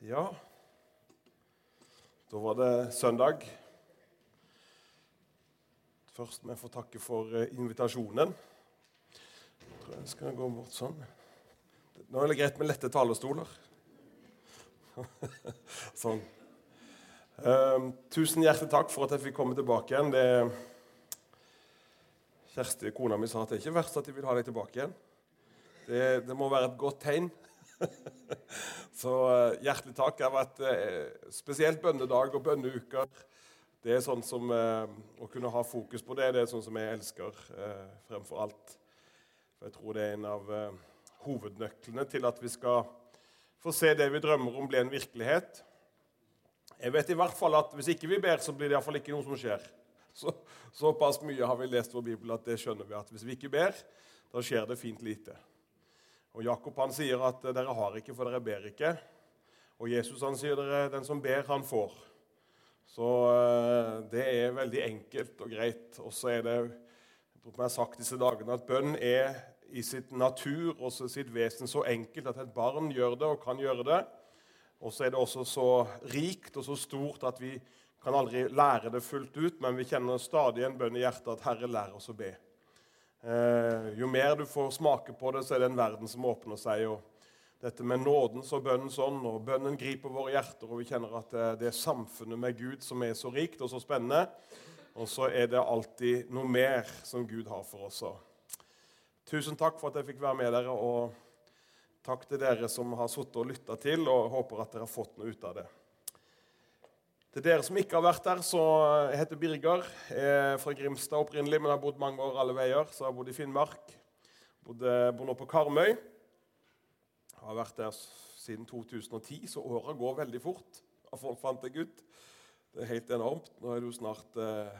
Ja, da var det søndag. Først må jeg få takke for eh, invitasjonen. Jeg tror jeg skal gå bort sånn. Nå er det greit med lette talerstoler. sånn. Um, tusen hjertelig takk for at jeg fikk komme tilbake igjen. Det, Kjersti, kona mi, sa at det er ikke verst at de vil ha deg tilbake igjen. Det, det må være et godt tegn. Så uh, hjertelig takk. Det har vært uh, spesielt bønnedag og bønneuker. Det er sånn som uh, Å kunne ha fokus på det, det er sånn som jeg elsker fremfor alt. For Jeg tror det er en av hovednøklene til at vi skal få se det vi drømmer om, bli en virkelighet. Jeg vet i hvert fall at Hvis ikke vi ber, så blir det iallfall ikke noe som skjer. Så, såpass mye har vi lest vår bibel at det skjønner vi at hvis vi ikke ber, da skjer det fint lite. Og Jakob han sier at eh, dere har ikke, for dere ber ikke. Og Jesus han sier dere, den som ber, han får. Så eh, det er veldig enkelt og greit. Og så er det jeg har sagt disse dagene at bønn er i sitt natur og sitt vesen så enkelt at et barn gjør det og kan gjøre det. Og så er det også så rikt og så stort at vi kan aldri lære det fullt ut, men vi kjenner stadig en bønn i hjertet at Herre, lær oss å be. Eh, jo mer du får smake på det, så er det en verden som åpner seg. og dette med nådens og bønnens ånd, og bønnen griper våre hjerter, og vi kjenner at det, det er samfunnet med Gud som er så rikt og så spennende. Og så er det alltid noe mer som Gud har for oss. Tusen takk for at jeg fikk være med dere, og takk til dere som har sittet og lytta til, og håper at dere har fått noe ut av det. Til dere som ikke har vært der, så jeg heter Birger. Jeg er fra Grimstad opprinnelig, men har bodd mange år alle veier. Så jeg har bodd i Finnmark. Bodd, eh, bor nå på Karmøy. Jeg har vært der siden 2010, så åra går veldig fort. Folk fant deg ut. Det er helt enormt. Nå er det jo snart eh,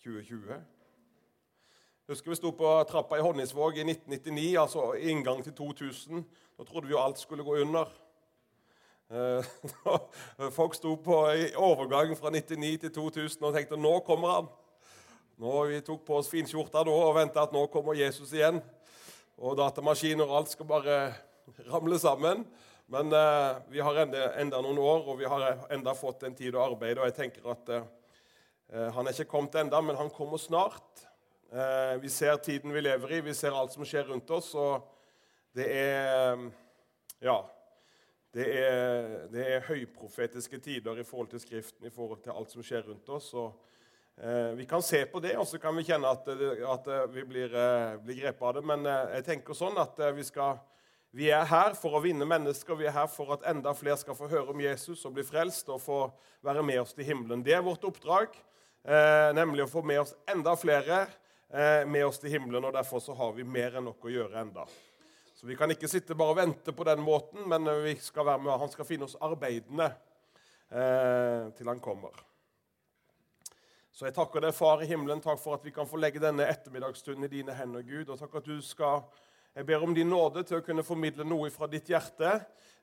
2020. Jeg husker vi sto på trappa i Honningsvåg i 1999, altså inngang til 2000. Da trodde vi jo alt skulle gå under. Eh, folk sto på i overgang fra 99 til 2000 og tenkte nå kommer han. Nå, Vi tok på oss finskjorta da og venta at nå kommer Jesus igjen. Og datamaskiner og alt skal bare ramle sammen. Men eh, vi har enda, enda, noen år, og vi har enda fått en tid å arbeide. Og jeg tenker at eh, han er ikke kommet enda, men han kommer snart. Eh, vi ser tiden vi lever i, vi ser alt som skjer rundt oss. Og det er Ja. Det er, det er, høyprofetiske tider i forhold til Skriften, i forhold til alt som skjer rundt oss. Og, eh, vi kan se på det, og så kan vi kjenne at, at vi blir, eh, blir grepet av det. Men eh, jeg tenker sånn at eh, vi, skal, vi, er her for å vinne mennesker. Vi er her for at enda flere skal få høre om Jesus og bli frelst og få være med oss til himmelen. Det er vårt oppdrag, eh, nemlig å få med oss enda flere eh, med oss til himmelen. og Derfor så har vi mer enn nok å gjøre enda. Så vi kan ikke sitte bare og vente på den måten, men vi skal være med, han skal finne oss arbeidende eh, til han kommer. Så jeg takker deg, Far i himmelen, takk for at vi kan få legge denne ettermiddagsstunden i dine hender, Gud. Og takk at du skal Jeg ber om din nåde til å kunne formidle noe fra ditt hjerte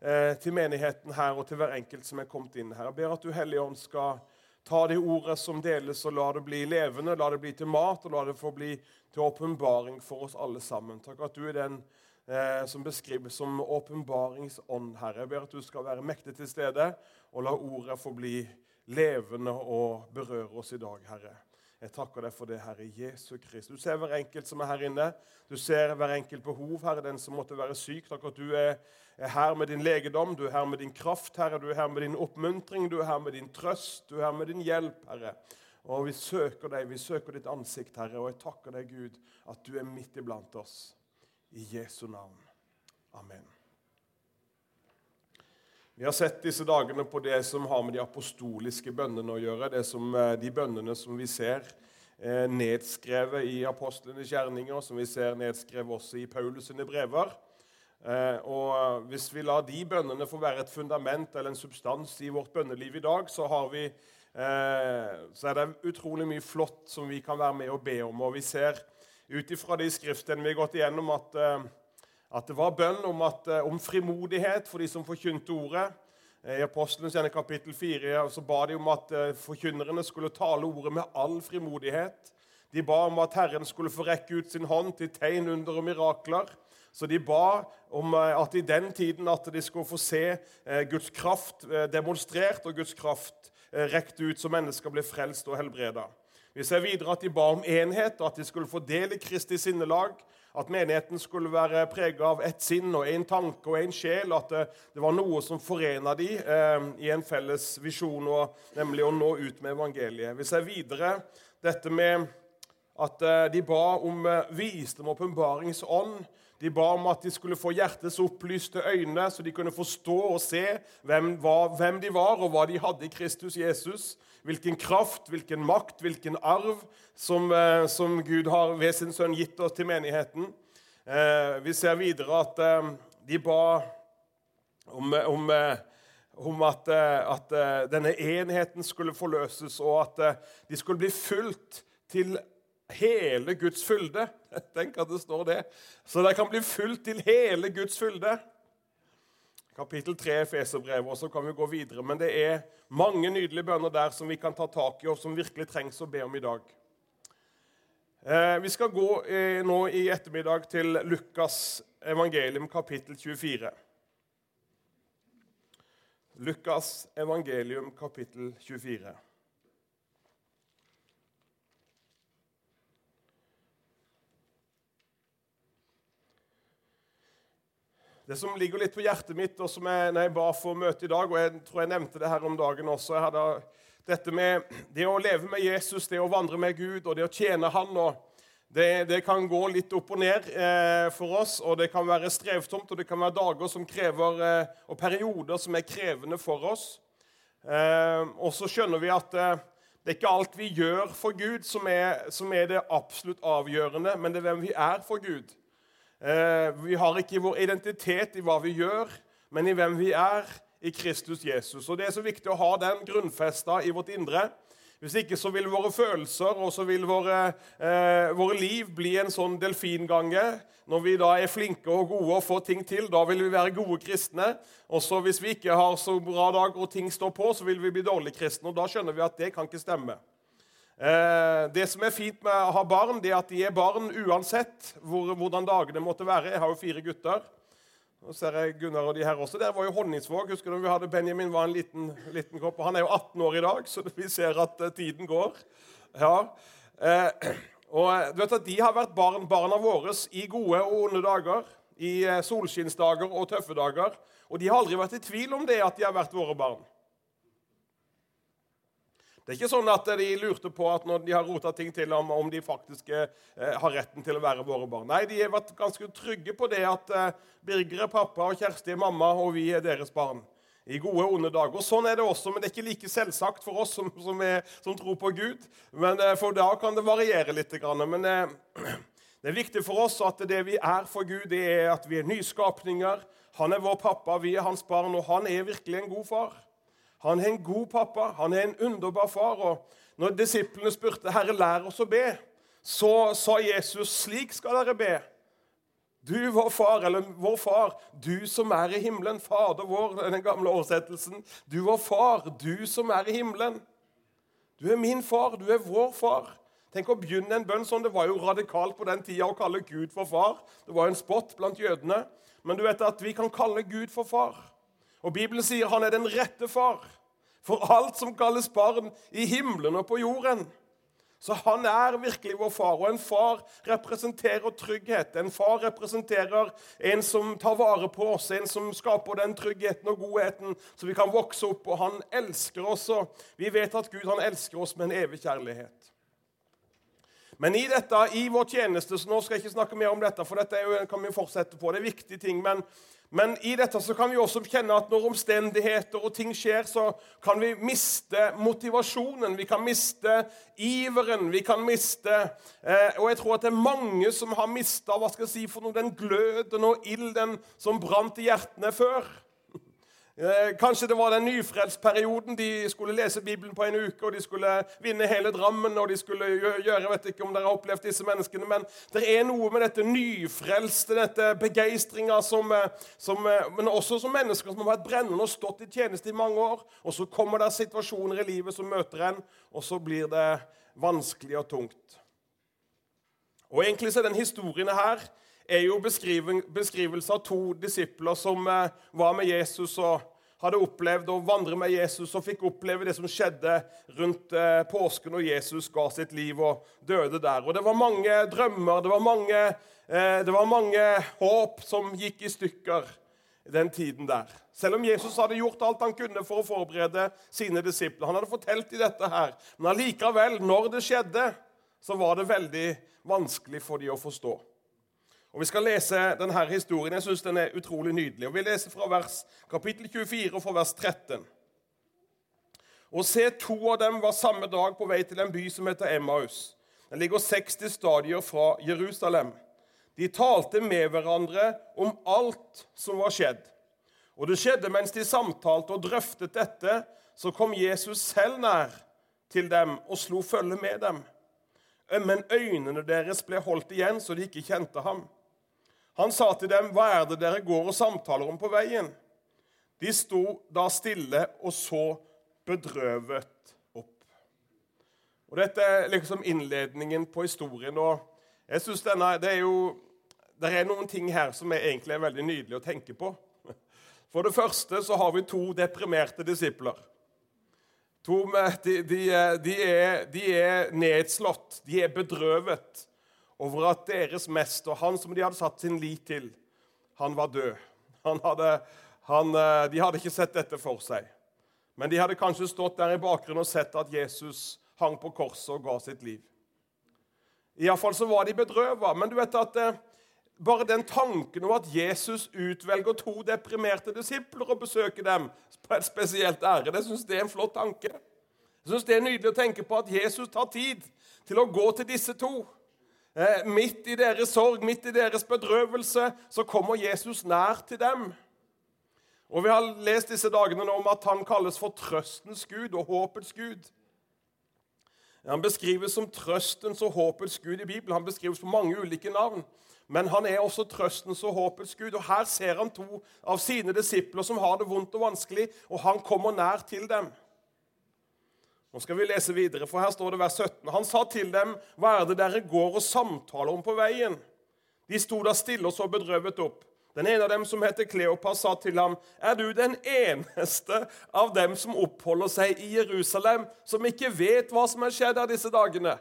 eh, til menigheten her og til hver enkelt som er kommet inn her. Jeg ber at du, Hellige Ånd, skal ta det ordet som deles, og la det bli levende, la det bli til mat, og la det få bli til åpenbaring for oss alle sammen. Takk at du er den eh, som beskrives som åpenbaringsånd, Herre. Jeg ber at du skal være mektig til stede, og la ordet få bli levende og berøre oss i dag, Herre. Jeg takker deg for det, Herre Jesu Kristus. Du ser hver enkelt som er her inne. Du ser hver enkelt behov, Herre, den som måtte være syk. Takk at du er, her med din legedom, du er her med din kraft, Herre. Du er her med din oppmuntring, du er her med din trøst, du er her med din hjelp, Herre. Og vi søker deg, vi søker ditt ansikt, Herre, og jeg takker deg, Gud, at du er midt iblant oss. I Jesu navn. Amen. Vi har sett disse dagene på det som har med de apostoliske bønnene å gjøre. det som, eh, De bønnene som vi ser eh, nedskrevet i apostlenes gjerninger, som vi ser nedskrevet også i Paulus sine brever. Eh, og Hvis vi lar de bønnene få være et fundament eller en substans i vårt bønneliv i dag, så, vi, så er det utrolig mye flott som vi kan være med og be om. Og vi ser ut ifra de skriftene vi har gått igjennom, at, eh, at det var bønn om, at, eh, om, frimodighet for de som forkynte ordet. Eh, I Apostelens kapittel 4 så ba de om at forkynnerne skulle tale ordet med all frimodighet. De ba om at Herren skulle få rekke ut sin hånd til tegn, under og mirakler. Så de ba om at i den tiden at de skulle få se Guds kraft demonstrert og Guds kraft rekt ut, så mennesker ble frelst og helbreda. Vi ser videre at de ba om enhet, og at de skulle få del i Kristi sinnelag. At menigheten skulle være prega av ett sinn og én tanke og én sjel. At det, det, var noe som forena de eh, i en felles visjon, nemlig å nå ut med evangeliet. Vi ser videre dette med at eh, de ba om eh, visdom og åpenbaringsånd. De ba om at de skulle få hjertets opplyste øyne, så de kunne forstå og se hvem, hva, hvem, de var, og hva de hadde i Kristus Jesus. Hvilken kraft, hvilken makt, hvilken arv som, eh, som Gud har ved sin sønn gitt oss til menigheten. Eh, vi ser videre at eh, de ba om, om, om at, at, denne enheten skulle forløses, og at de skulle bli fulgt til hele Guds fylde. Tenk at det står det. Så de kan bli fulgt til hele Guds fylde. Kapittel 3 Feserbrevet, og så kan vi gå videre. Men det er mange nydelige bønner der som vi kan ta tak i, og som virkelig trengs å be om i dag. Eh, vi skal gå eh, nå i ettermiddag til Lukas evangelium, kapittel 24. Lukas evangelium, kapittel 24. Det som ligger litt på hjertet mitt, og som jeg, når jeg ba for møte i dag, og jeg tror jeg nevnte det her om dagen også jeg hadde Dette med det å leve med Jesus, det å vandre med Gud og det å tjene Han. og det, det kan gå litt opp og ned eh, for oss, og det kan være strevtomt. og det kan være dager som krever, eh, og perioder som er krevende for oss. Eh, og så skjønner vi at eh, det er ikke alt vi gjør for Gud, som er, som er det absolutt avgjørende, men det er hvem vi er for Gud. Eh, vi har ikke vår identitet i hva vi gjør, men i hvem vi er i Kristus Jesus. Og Det er så viktig å ha den grunnfesta i vårt indre. Hvis ikke så vil våre følelser og så vil våre, eh, våre liv bli en sånn delfingange. Når vi da er flinke og gode og får ting til, da vil vi være gode kristne. Og så hvis vi ikke har så bra dag og ting står på, så vil vi bli dårlige kristne. Og da skjønner vi at det kan ikke stemme. Eh, det som er fint med å ha barn, det er at de er barn uansett hvor, hvordan dagene måtte være. Jeg har jo fire gutter. Nå ser jeg Gunnar og de her også. Der var jo Honningsvåg. Husker du vi hadde Benjamin var en liten, liten kopp. Han er jo 18 år i dag, så vi ser at uh, tiden går. Ja. Eh, og eh, du vet at De har vært barn, barna våre i gode og onde dager. I solskinnsdager og tøffe dager. Og de har aldri vært i tvil om det at de har vært våre barn. Det er ikke sånn at de lurte på at når de har rota ting til, om, om de faktisk eh, har retten til å være våre barn. Nei, de har vært ganske trygge på det at eh, Birger er pappa, og Kjersti er mamma, og vi er deres barn. I gode og onde dager. Sånn er det også, men det er ikke like selvsagt for oss som, som, er, som tror på Gud. Men eh, For da kan det variere litt. Men eh, det er viktig for oss at det vi er for Gud, det er at vi er nyskapninger. Han er vår pappa, vi er hans barn, og han er virkelig en god far. Han er en god pappa, han er en underbar far. og Når disiplene spurte 'Herre, lær oss å be', så sa Jesus 'Slik skal dere be'. Du, vår far, eller vår far, du som er i himmelen. Fader vår, den gamle oversettelsen. Du, vår far, du som er i himmelen. Du er min far, du er vår far. Tenk å begynne en bønn sånn. Det var jo radikalt på den tida å kalle Gud for far. Det var en spott blant jødene. Men du vet at vi kan kalle Gud for far. Og Bibelen sier han er den rette far for alt som kalles barn i himmelen og på jorden. Så han er virkelig vår far, og en far representerer trygghet. En far representerer en som tar vare på oss, en som skaper den tryggheten og godheten så vi kan vokse opp. Og han elsker oss, og vi vet at Gud han elsker oss med en evig kjærlighet. Men i dette, i vår tjeneste så Nå skal jeg ikke snakke mer om dette, for dette jo, kan vi fortsette på. Det er viktige ting. men men i dette så kan vi også kjenne at når omstendigheter og ting skjer, så kan vi miste motivasjonen, vi kan miste iveren, vi kan miste eh, Og jeg tror at det er mange som har mista den gløden og ilden som brant i hjertene før. Eh, kanskje det var den nyfrelstperioden. De skulle lese Bibelen på en uke, og de skulle vinne hele Drammen. og de skulle gjøre, vet ikke om dere har opplevd disse menneskene, men det er noe med dette nyfrelste, dette begeistringa, eh, eh, men også som mennesker som har vært brennende og stått i tjeneste i mange år. Og så kommer det situasjoner i livet som møter en, og så blir det vanskelig og tungt. Og egentlig så er den historien her er jo beskrivelse av to disipler som eh, var med Jesus og hadde opplevd å vandre med Jesus og fikk oppleve det som skjedde rundt eh, påsken når Jesus ga sitt liv og døde der. Og Det var mange drømmer, det var mange, eh, det var mange håp som gikk i stykker den tiden der. Selv om Jesus hadde gjort alt han kunne for å forberede sine disipler. Han hadde fortalt i dette her. Men allikevel, når det skjedde, så var det veldig vanskelig for dem å forstå. Og Vi skal lese denne historien. Jeg syns den er utrolig nydelig. Og Vi leser fra vers, kapittel 24 og fra vers 13. Og se, to av dem var samme dag på vei til en by som heter Emmaus. Den ligger 60 stadier fra Jerusalem. De talte med hverandre om alt som var skjedd. Og det skjedde mens de samtalte og drøftet dette, så kom Jesus selv nær til dem og slo følge med dem. Men øynene deres ble holdt igjen, så de ikke kjente ham. Han sa til dem, 'Hva er det dere går og samtaler om på veien?' De sto da stille og så bedrøvet opp. Og Dette er liksom innledningen på historien. og jeg synes denne, Det er jo det er noen ting her som er egentlig er veldig nydelig å tenke på. For det første så har vi to deprimerte disipler. To de, de, de, er, de, er, nedslått, de er bedrøvet over at deres mester, han som de hadde satt sin lit til, han var død. Han hadde, han, eh, de hadde ikke sett dette for seg. Men de hadde kanskje stått der i bakgrunnen og sett at Jesus hang på korset og ga sitt liv. Iallfall så var de bedrøva. Men du vet at eh, bare den tanken om at Jesus utvelger to deprimerte disipler og besøker dem på et spesielt ære, det syns jeg er en flott tanke. Jeg synes Det er nydelig å tenke på at Jesus tar tid til å gå til disse to. Eh, midt i deres sorg, midt i deres bedrøvelse, så kommer Jesus nær til dem. Og Vi har lest disse dagene nå om at han kalles for trøstens gud og håpets gud. Han beskrives som trøstens og håpets gud i Bibelen. Han beskrives på mange ulike navn. Men han er også trøstens og håpets gud. Og Her ser han to av sine disipler som har det vondt og vanskelig, og han kommer nær til dem. Nå skal vi lese videre, for her står det vers 17. Han sa til dem, 'Hva er det dere går og samtaler om på veien?' De sto da stille og så bedrøvet opp. Den ene av dem, som heter Kleopas, sa til ham, 'Er du den eneste av dem som oppholder seg i Jerusalem, som ikke vet hva som er skjedd av disse dagene?'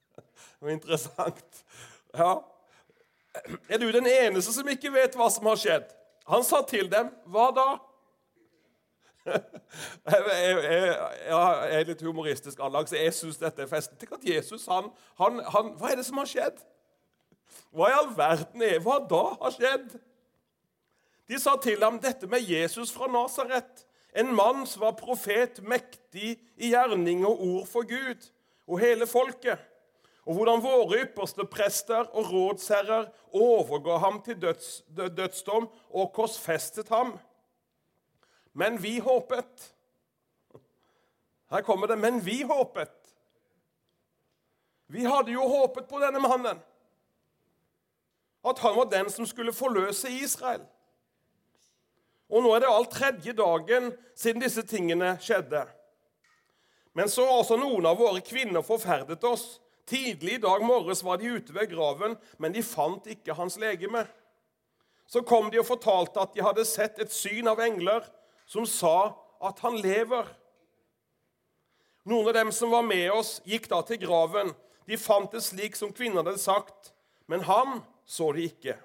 Det var interessant. Ja. 'Er du den eneste som ikke vet hva som har skjedd?' Han sa til dem, 'Hva da?' Jeg, jeg, jeg, er litt humoristisk anlagt, så jeg syns dette er festen. Tenk at Jesus, han, han, han, Hva er det som har skjedd? Hva i all verden er Hva da har skjedd? De sa til ham dette med Jesus fra Nasaret, en mann som var profet, mektig i gjerning og ord for Gud og hele folket, og hvordan våre ypperste prester og rådsherrer overga ham til døds, dødsdom og korsfestet ham. Men vi håpet. Her kommer det 'men vi håpet'. Vi hadde jo håpet på denne mannen. At han var den som skulle forløse Israel. Og nå er det all tredje dagen siden disse tingene skjedde. Men så har også noen av våre kvinner forferdet oss. Tidlig i dag morges var de ute ved graven, men de fant ikke hans legeme. Så kom de og fortalte at de hadde sett et syn av engler som sa at han lever. Noen av dem som var med oss, gikk da til graven. De fant det slik som kvinnen hadde sagt, men han så det ikke.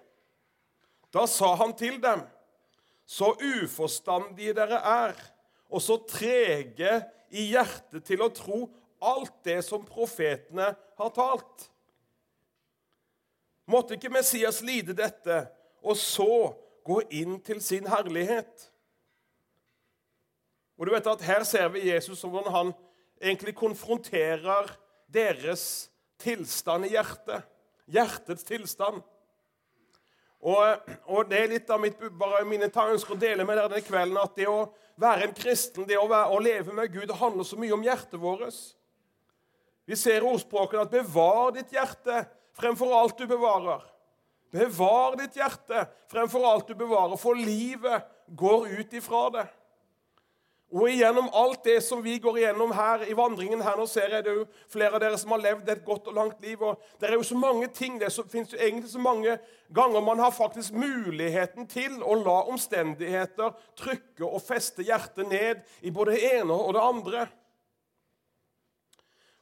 Da sa han til dem, så uforstandige dere er, og så trege i hjertet til å tro alt det som profetene har talt. Måtte ikke Messias lide dette, og så gå inn til sin herlighet? Og du vet at Her ser vi Jesus som hvordan han egentlig konfronterer deres tilstand i hjertet. Hjertets tilstand. Og, og, det er litt av mitt, bare mine ønsker å dele med dere denne kvelden at det å være en kristen, det å, være, å leve med Gud, det handler så mye om hjertet vårt. Vi ser ordspråkene at 'bevar ditt hjerte fremfor alt du bevarer'. Bevar ditt hjerte fremfor alt du bevarer, for livet går ut ifra det. Og igjennom alt det som vi går igjennom her i vandringen her, nå ser jeg det jo flere av dere som har levd et godt og langt liv. og Det er jo så mange ting, det fins egentlig så mange ganger man har faktisk muligheten til å la omstendigheter trykke og feste hjertet ned i både det ene og det andre.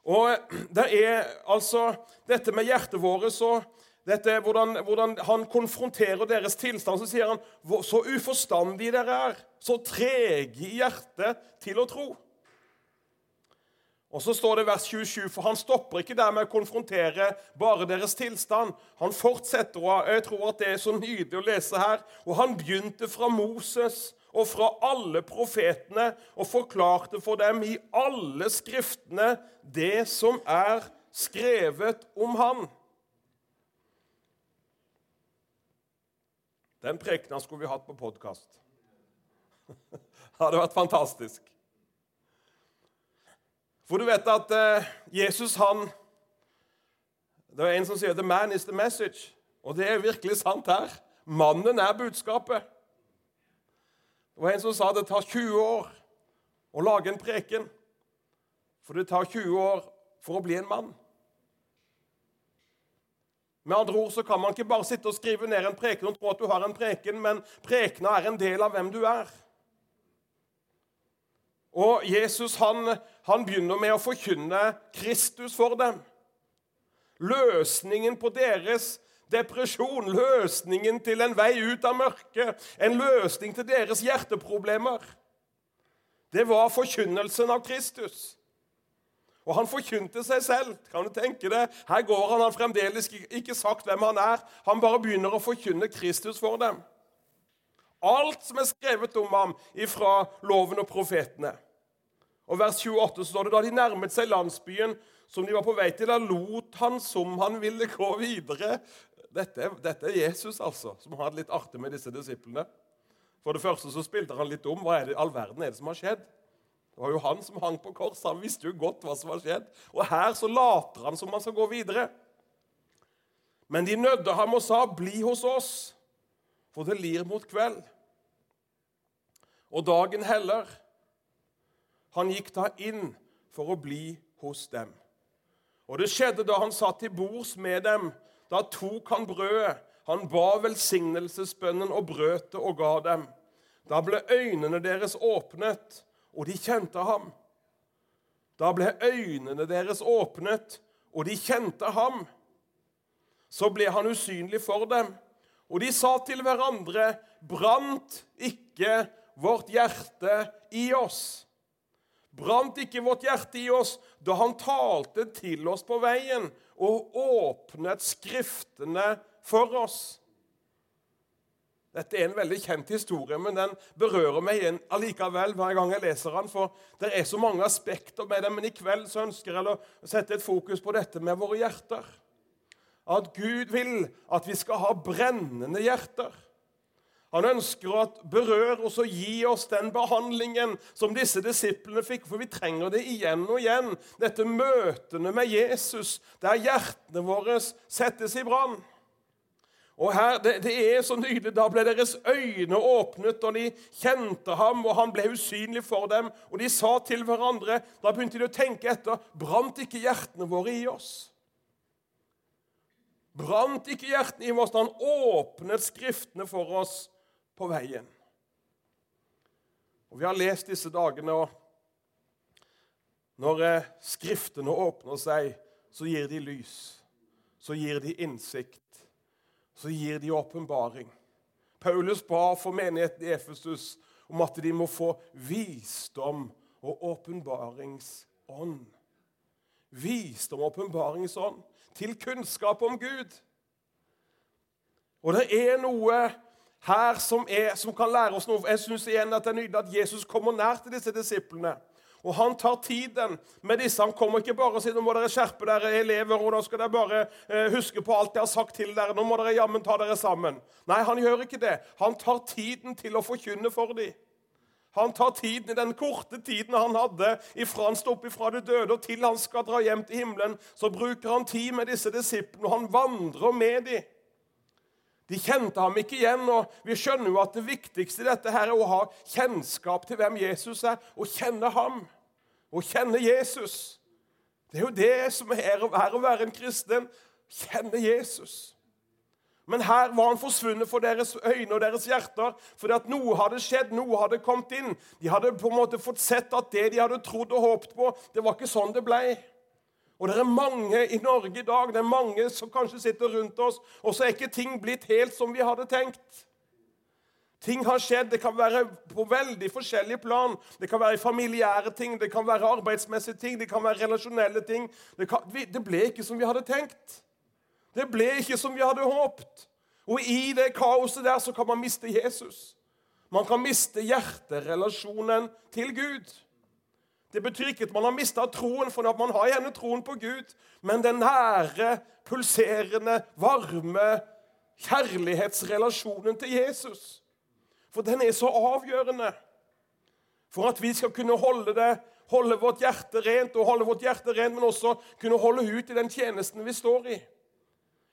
Og det er altså dette med hjertet vårt så dette, hvordan, hvordan, han konfronterer deres tilstand. Så sier han så uforstandige dere er, så trege i hjertet til å tro. Og så står det vers 27, for han stopper ikke der med å konfrontere bare deres tilstand. Han fortsetter, og jeg tror at det er så nydelig å lese her. Og han begynte fra Moses og fra alle profetene og forklarte for dem i alle skriftene det som er skrevet om han. Den prekena skulle vi hatt på podkast. Det hadde vært fantastisk. For du vet at uh, Jesus, han Det er en som sier 'The man is the message'. Og det er virkelig sant her. Mannen er budskapet. Det var en som sa det tar 20 år å lage en preken. For det tar 20 år for å bli en mann. Med andre ord så kan man ikke bare sitte og skrive ned en preken og tro at du har en preken, men prekena er en del av hvem du er. Og Jesus han, han begynner med å forkynne Kristus for dem. Løsningen på deres depresjon, løsningen til en vei ut av mørket, en løsning til deres hjerteproblemer. Det var forkynnelsen av Kristus. Og han forkynte seg selv. Kan du tenke det? Her går han, han fremdeles ikke sagt hvem han er. Han bare begynner å forkynne Kristus for dem. Alt som er skrevet om ham ifra loven og profetene. Og vers 28 står det da de nærmet seg landsbyen som de var på vei til, da lot han som han ville gå videre. Dette, dette er Jesus, altså, som har hatt litt artig med disse disiplene. For det første så spilte han litt om. Hva er det all verden er det som har skjedd? Det var jo han som hang på korset. Han visste jo godt hva som var skjedd. Og her så later han som han skal gå videre. Men de nødde ham og sa, 'Bli hos oss, for det lir mot kveld.' Og dagen heller. Han gikk da inn for å bli hos dem. Og det skjedde da han satt til bords med dem. Da tok han brødet. Han ba velsignelsesbønnen og brøt det og ga dem. Da ble øynene deres åpnet og de kjente ham. Da ble øynene deres åpnet, og de kjente ham. Så ble han usynlig for dem, og de sa til hverandre, brant ikke vårt hjerte i oss? Brant ikke vårt hjerte i oss da han talte til oss på veien og åpnet Skriftene for oss? Dette er en veldig kjent historie, men den berører meg igjen allikevel hver gang jeg leser den, for det er så mange aspekter med den. Men i kveld så ønsker jeg å sette et fokus på dette med våre hjerter. At Gud vil at vi skal ha brennende hjerter. Han ønsker å berøre oss og gi oss den behandlingen som disse disiplene fikk, for vi trenger det igjen og igjen. Dette møtene med Jesus, der hjertene våre settes i brann. Og her, det, det, er så nydelig. Da ble deres øyne åpnet, og de kjente ham, og han ble usynlig for dem. Og de sa til hverandre Da begynte de å tenke etter. Brant ikke hjertene våre i oss? Brant ikke hjertene i oss da han åpnet Skriftene for oss på veien? Og Vi har lest disse dagene, og når eh, Skriftene åpner seg, så gir de lys. Så gir de innsikt så gir de åpenbaring. Paulus ba for menigheten i Efesus om at de må få visdom og åpenbaringsånd. Visdom og åpenbaringsånd til kunnskap om Gud. Og det er noe her som, er, som kan lære oss noe. Jeg syns igjen at det er nydelig at Jesus kommer nær til disse disiplene. Og han tar tiden med disse. Han kommer ikke bare og sier nå må dere skjerpe dere elever, og da skal dere bare eh, huske på alt jeg har sagt til dere. Nå må dere jammen ta dere sammen. Nei, han gjør ikke det. Han tar tiden til å forkynne for dem. Han tar tiden i den korte tiden han hadde ifra han sto opp ifra de døde og til han skal dra hjem til himmelen. Så bruker han tid med disse disiplene, og han vandrer med dem. De kjente ham ikke igjen, og vi skjønner jo at det viktigste i dette her er å ha kjennskap til hvem Jesus er, og kjenne ham. Å kjenne Jesus. Det er jo det som er å være en kristen. Kjenne Jesus. Men her var han forsvunnet for deres øyne og deres hjerter, fordi at noe hadde skjedd, noe hadde kommet inn. De hadde på en måte fått sett at det de hadde trodd og håpet på, det var ikke sånn det ble. Og det er mange i Norge i dag det er mange som kanskje sitter rundt oss, og så er ikke ting blitt helt som vi hadde tenkt. Ting har skjedd. Det kan være på veldig forskjellige plan. Det kan være familiære ting, det kan være arbeidsmessige ting, det kan være relasjonelle ting. Det, kan, det ble ikke som vi hadde tenkt. Det ble ikke som vi hadde håpet. Og i det kaoset der så kan man miste Jesus. Man kan miste hjerterelasjonen til Gud. Det betyr ikke at man har mista troen, for man har gjerne troen på Gud. Men den nære, pulserende, varme kjærlighetsrelasjonen til Jesus. For den er så avgjørende for at vi skal kunne holde, det, holde vårt hjerte rent, og holde vårt hjerte rent, men også kunne holde ut i den tjenesten vi står i.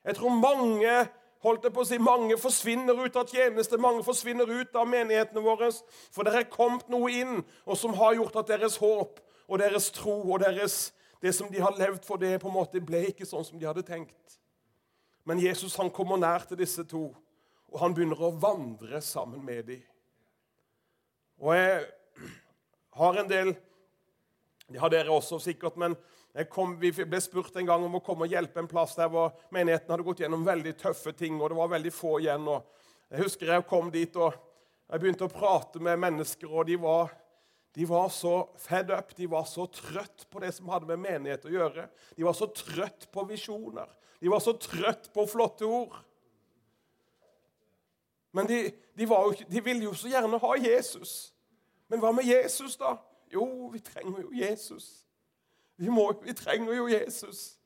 Jeg tror mange holdt jeg på å si, mange forsvinner ut av tjeneste, mange forsvinner ut av menighetene våre. For det er kommet noe inn og som har gjort at deres håp og deres tro og deres, det som de har levd for, det på en måte ble ikke sånn som de hadde tenkt. Men Jesus han kommer nær til disse to, og han begynner å vandre sammen med dem. Og jeg har en del Det har dere også sikkert, men Kom, vi ble spurt en gang om å komme og hjelpe en plass der hvor menigheten hadde gått gjennom veldig tøffe ting, og det var veldig få igjen. jeg husker jeg kom dit og jeg begynte å prate med mennesker, og de var, de var så fed up, de var så trøtt på det som hadde med menighet å gjøre. De var så trøtt på visjoner. De var så trøtt på flotte ord. Men de, de, jo, de ville jo så gjerne ha Jesus. Men hva med Jesus, da? Jo, vi trenger jo Jesus. Vi, må, vi trenger jo Jesus.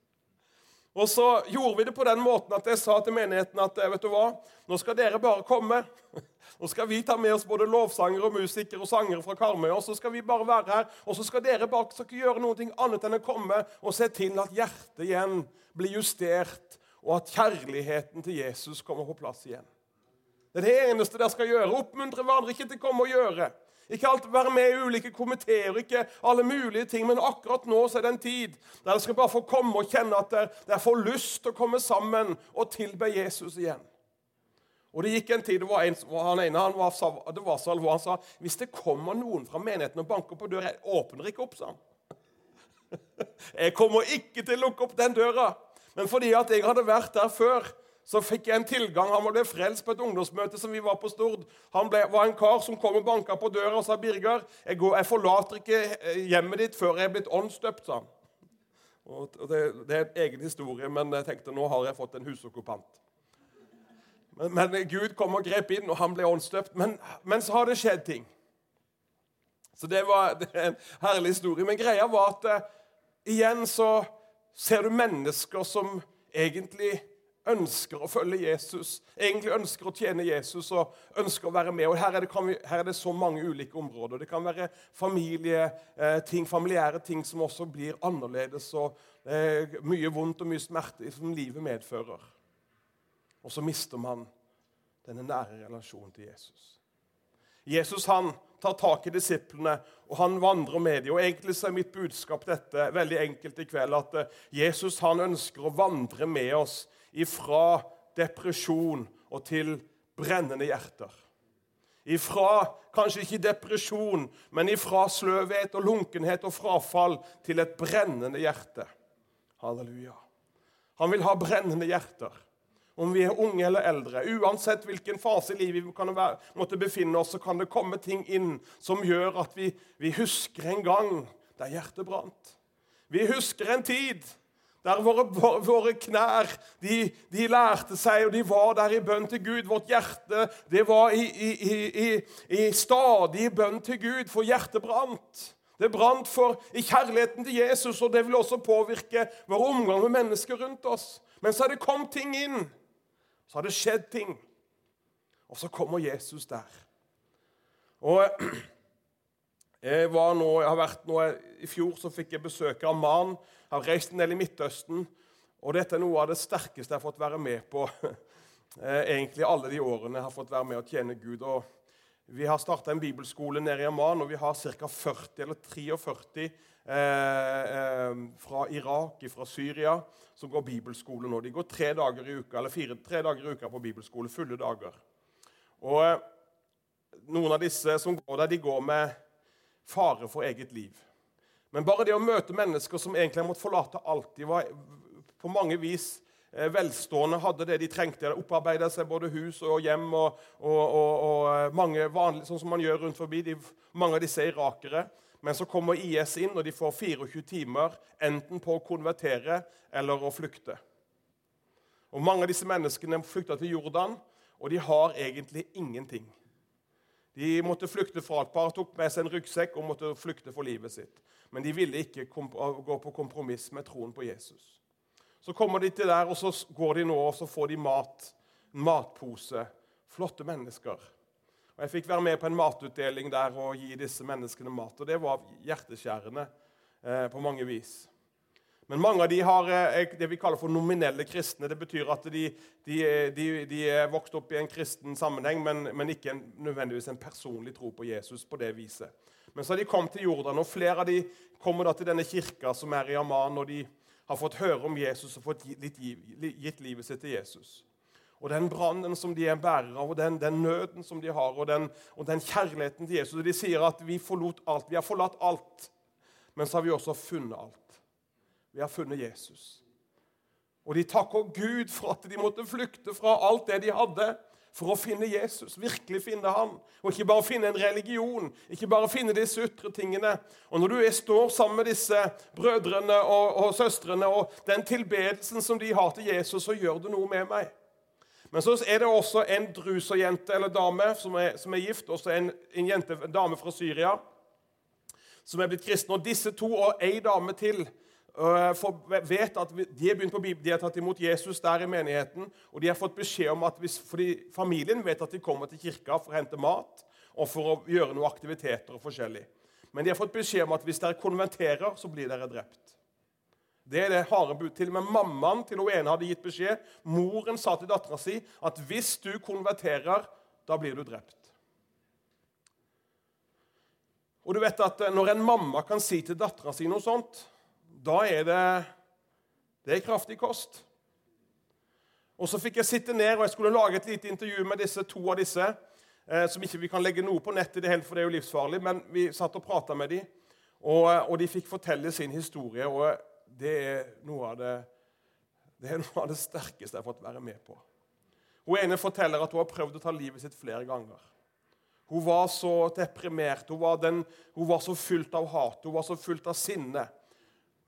Og så gjorde vi det på den måten at jeg sa til menigheten at vet du hva, nå skal dere bare komme. Nå skal vi ta med oss både lovsangere og musikere og sangere fra Karmøy. Og så skal vi bare være her, og så skal dere bare skal ikke gjøre noe annet enn å komme og se til at hjertet igjen blir justert, og at kjærligheten til Jesus kommer på plass igjen. Det er det eneste dere skal gjøre. Oppmuntre hverandre ikke til å komme og gjøre. Ikke alt være med i ulike komiteer, ikke alle mulige ting, men akkurat nå så er det en tid der dere skal bare få komme og kjenne at dere får lyst til å komme sammen og tilbe Jesus igjen. Og Det gikk en tid, det var en, han ene han var, det var så alvorlig, han sa hvis det kommer noen fra menigheten og banker på døra, jeg åpner ikke opp, sa han. Jeg kommer ikke til å lukke opp den døra. Men fordi at jeg hadde vært der før, så fikk jeg en tilgang. Han ble frelst på et ungdomsmøte som vi var på Stord. Han ble, var en kar som kom og banka på døra og sa, 'Birger, jeg, går, jeg forlater ikke eh, hjemmet ditt før jeg er blitt åndsdøpt', sa han. Og det, det, er en egen historie, men jeg tenkte nå har jeg fått en husokkupant. Men, men, Gud kom og grep inn, og han ble åndsdøpt. Men, men, så har det skjedd ting. Så det var det en herlig historie. Men greia var at uh, igjen så ser du mennesker som egentlig ønsker å følge Jesus, egentlig ønsker å tjene Jesus og ønsker å være med. Og Her er det, vi, her er det så mange ulike områder. Det kan være familieting, eh, familiære ting som også blir annerledes, og eh, mye vondt og mye smerte som livet medfører. Og så mister man denne nære relasjonen til Jesus. Jesus han tar tak i disiplene, og han vandrer med dem. Og Egentlig så er mitt budskap dette veldig enkelt i kveld, at eh, Jesus han ønsker å vandre med oss ifra depresjon og til brennende hjerter. Ifra kanskje ikke depresjon, men ifra sløvhet og lunkenhet og frafall til et brennende hjerte. Halleluja. Han vil ha brennende hjerter. Om vi er unge eller eldre, uansett hvilken fase i livet vi kan være, måtte befinne oss, så kan det komme ting inn som gjør at vi, vi husker en gang der hjertet brant. Vi husker en tid der våre, våre knær de, de, lærte seg, og de var der i bønn til Gud. Vårt hjerte det var i, i, i, i stadig bønn til Gud, for hjertet brant. Det brant for i kjærligheten til Jesus, og det vil også påvirke vår omgang med mennesker rundt oss. Men så har det kommet ting inn. Så har det skjedd ting. Og så kommer Jesus der. Og jeg, nå, jeg har vært nå, I fjor så fikk jeg besøk av Jeg har reist en del i Midtøsten. Og dette er noe av det sterkeste jeg har fått være med på. eh, egentlig alle de årene jeg har fått være med og tjene Gud. Og vi har starta en bibelskole nede i Amman, og vi har ca. 40 eller 43 eh, eh, fra Irak, fra Syria, som går bibelskole nå. De går tre dager i uka, eller fire, tre dager i uka på bibelskole, fulle dager. Og eh, noen av disse som går der, de går med fare for eget liv. Men bare det å møte mennesker som egentlig har måttet forlate alt De var på mange vis Eh, velstående hadde det de trengte. De opparbeida seg både hus og hjem og, og, og, og eh, mange vanlige, sånn som man gjør rundt forbi. De, mange av disse er irakere. Men så kommer IS inn, og de får 24 timer enten på å konvertere eller å flykte. Og Mange av disse menneskene flykta til Jordan, og de har egentlig ingenting. De måtte flykte fra et par, tok med seg en ryggsekk og måtte flykte for livet sitt. Men de ville ikke gå på kompromiss med troen på Jesus. Så kommer de til der, og så går de nå og så får de mat. Matpose. Flotte mennesker. Og Jeg fikk være med på en matutdeling der og gi disse menneskene mat. Og det var hjerteskjærende eh, på mange vis. Men mange av de har eh, det vi kaller for nominelle kristne. Det betyr at de, de, de, de er vokst opp i en kristen sammenheng, men, men ikke en, nødvendigvis en personlig tro på Jesus på det viset. Men så har de kommet til Jordan, og flere av de kommer da til denne kirka som er i Amman. og de har fått høre om Jesus og fått gitt livet sitt til Jesus. Og den brannen som de er bærer av, og den, den nøden som de har, og den, og den, kjærligheten til Jesus. Og De sier at vi forlot alt. Vi har forlatt alt, men så har vi også funnet alt. Vi har funnet Jesus. Og de takker Gud for at de måtte flykte fra alt det de hadde, for å finne Jesus, virkelig finne han. Og ikke bare finne en religion, ikke bare finne disse ytre tingene. Og Når du står sammen med disse brødrene og, og søstrene og den tilbedelsen som de har til Jesus, så gjør det noe med meg. Men så er det også en druserjente eller dame som er, som er gift, også en, en, jente, en dame fra Syria, som er blitt kristen. Og disse to og ei dame til for vet at De har begynt på Bibelen, de har tatt imot Jesus der i menigheten. Og de har fått beskjed om at hvis, fordi familien vet at de kommer til kirka for å hente mat og for å gjøre noen aktiviteter og forskjellig. Men de har fått beskjed om at hvis dere konverterer, så blir dere drept. Det er det harde bud. Til og med mammaen til hun ene hadde gitt beskjed. Moren sa til dattera si at hvis du konverterer, da blir du drept. Og du vet at Når en mamma kan si til dattera si noe sånt, da er det Det er kraftig kost. Og Så fikk jeg sitte ned og jeg skulle lage et lite intervju med disse to av disse. Eh, som ikke vi kan legge noe på nettet, det for det er jo livsfarlig. Men vi satt og prata med dem, og, og, de fikk fortelle sin historie. Og det er noe av det, det noe av det sterkeste jeg har fått være med på. Hun ene forteller at hun har prøvd å ta livet sitt flere ganger. Hun var så deprimert, hun var, den, hun var så fylt av hat, hun var så fylt av sinne.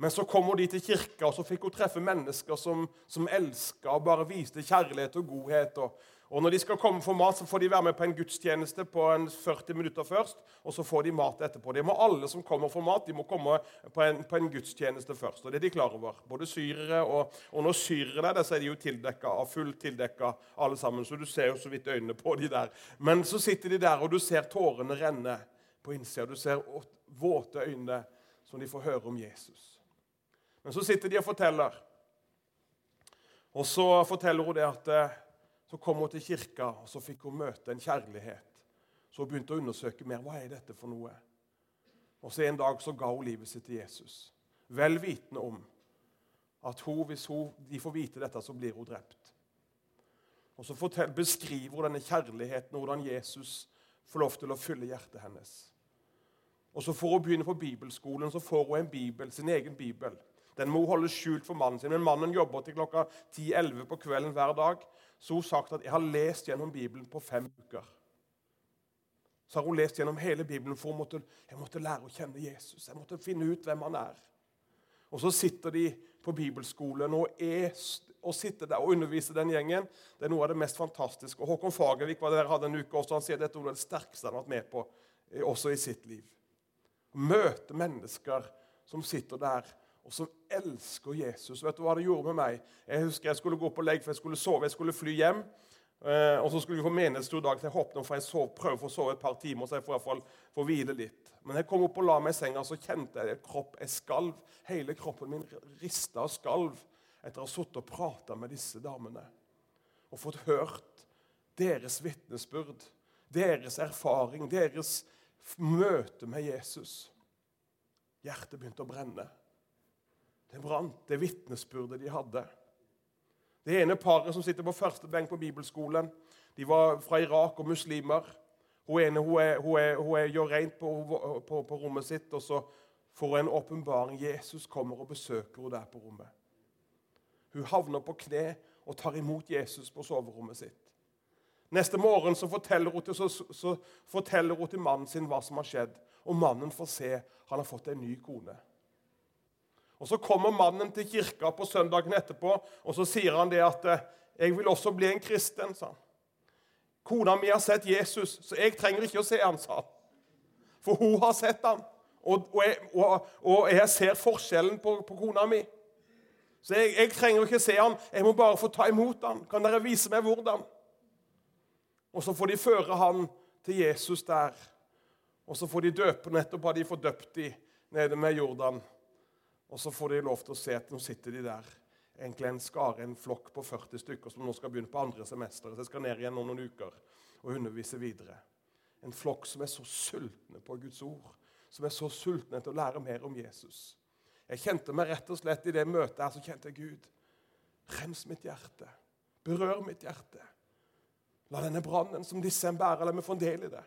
Men så kom hun dit til kirka, og så fikk hun treffe mennesker som, som elska og bare viste kjærlighet og godhet. Og, og, når de skal komme for mat, så får de være med på en gudstjeneste på en 40 minutter først. Og så får de mat etterpå. Det må alle som kommer for mat, de må komme på en, på en gudstjeneste først. og det er de klar over. Både syrere og, og når syrere er der, så er de jo tildekka fullt tildekka alle sammen. Så du ser jo så vidt øynene på de der. Men så sitter de der, og du ser tårene renne på innsida. Du ser våte øyne som de får høre om Jesus. Men så sitter de og forteller. Og så forteller hun det at eh, så kom hun til kirka, og så fikk hun møte en kjærlighet. Så hun begynte å undersøke mer. Hva er dette for noe? Og så En dag så ga hun livet sitt til Jesus, vel vitende om at hun, hvis hun, de får vite dette, så blir hun drept. Og Så fortell, beskriver hun denne kjærligheten, hvordan Jesus får lov til å fylle hjertet hennes. Og Så får hun begynne på bibelskolen, så får hun en bibel, sin egen bibel. Den må hun holde skjult for mannen sin. Men mannen jobber til klokka 10-11 på kvelden hver dag. Så hun sagt at 'jeg har lest gjennom Bibelen på fem uker'. Så har hun lest gjennom hele Bibelen, for hun måtte, jeg måtte lære å kjenne Jesus. Jeg måtte finne ut hvem han er. Og så sitter de på bibelskolen og, er, sitter der og underviser den gjengen. Det er noe av det mest fantastiske. Og Håkon Fagervik var der hadde en uke også, han sier dette er det sterkeste han har vært med på eh, også i sitt liv. Møte mennesker som sitter der og som elsker Jesus. Vet du hva det gjorde med meg? Jeg husker jeg skulle gå på legg, for jeg skulle sove. Jeg skulle fly hjem. Eh, og så skulle vi få menighetsstor dag, så jeg hoppet for jeg sov, prøvde å sove et par timer. så jeg får i hvert fall få hvile litt. Men jeg kom opp og la meg i senga, så kjente jeg et kropp, jeg skalv. Hele kroppen min rista og skalv etter å ha sittet og prata med disse damene. og fått hørt deres vitnesbyrd, deres erfaring, deres møte med Jesus. Hjertet begynte å brenne. Det brant, det vitnesbyrdet de hadde. Det ene paret som sitter på første benk på bibelskolen, de var fra Irak og muslimer. Hun ene hun, er, hun, er, hun er, gjør rent på, på, på, rommet sitt, og så får hun en åpenbaring. Jesus kommer og besøker henne der på rommet. Hun havner på kne og tar imot Jesus på soverommet sitt. Neste morgen så forteller, hun til, så, så forteller hun til mannen sin hva som har skjedd. Og mannen får se han har fått en ny kone. Og Så kommer mannen til kirka på søndagen etterpå og så sier han det at eh, 'Jeg vil også bli en kristen', sa han. 'Kona mi har sett Jesus, så jeg trenger ikke å se han', sa han. For hun har sett han, og, og, jeg, og, og jeg, ser forskjellen på, på kona mi. Så jeg, jeg, trenger ikke se han, jeg må bare få ta imot han. Kan dere vise meg hvordan? Og så får de føre han til Jesus der. Og så får de døpe. Nettopp hva de får døpt i nede med Jordan. Og så får de lov til å se at nå sitter de der. Egentlig en skare, en flokk på 40 stykker som nå skal begynne på andre semester. Så jeg skal ned igjen om noen uker og undervise videre. En flokk som er så sultne på Guds ord. Som er så sultne til å lære mer om Jesus. Jeg kjente meg rett og slett i det møtet her, så kjente jeg Gud. Rens mitt hjerte. Berør mitt hjerte. La denne brannen som disse en bærer, la meg få en del i det.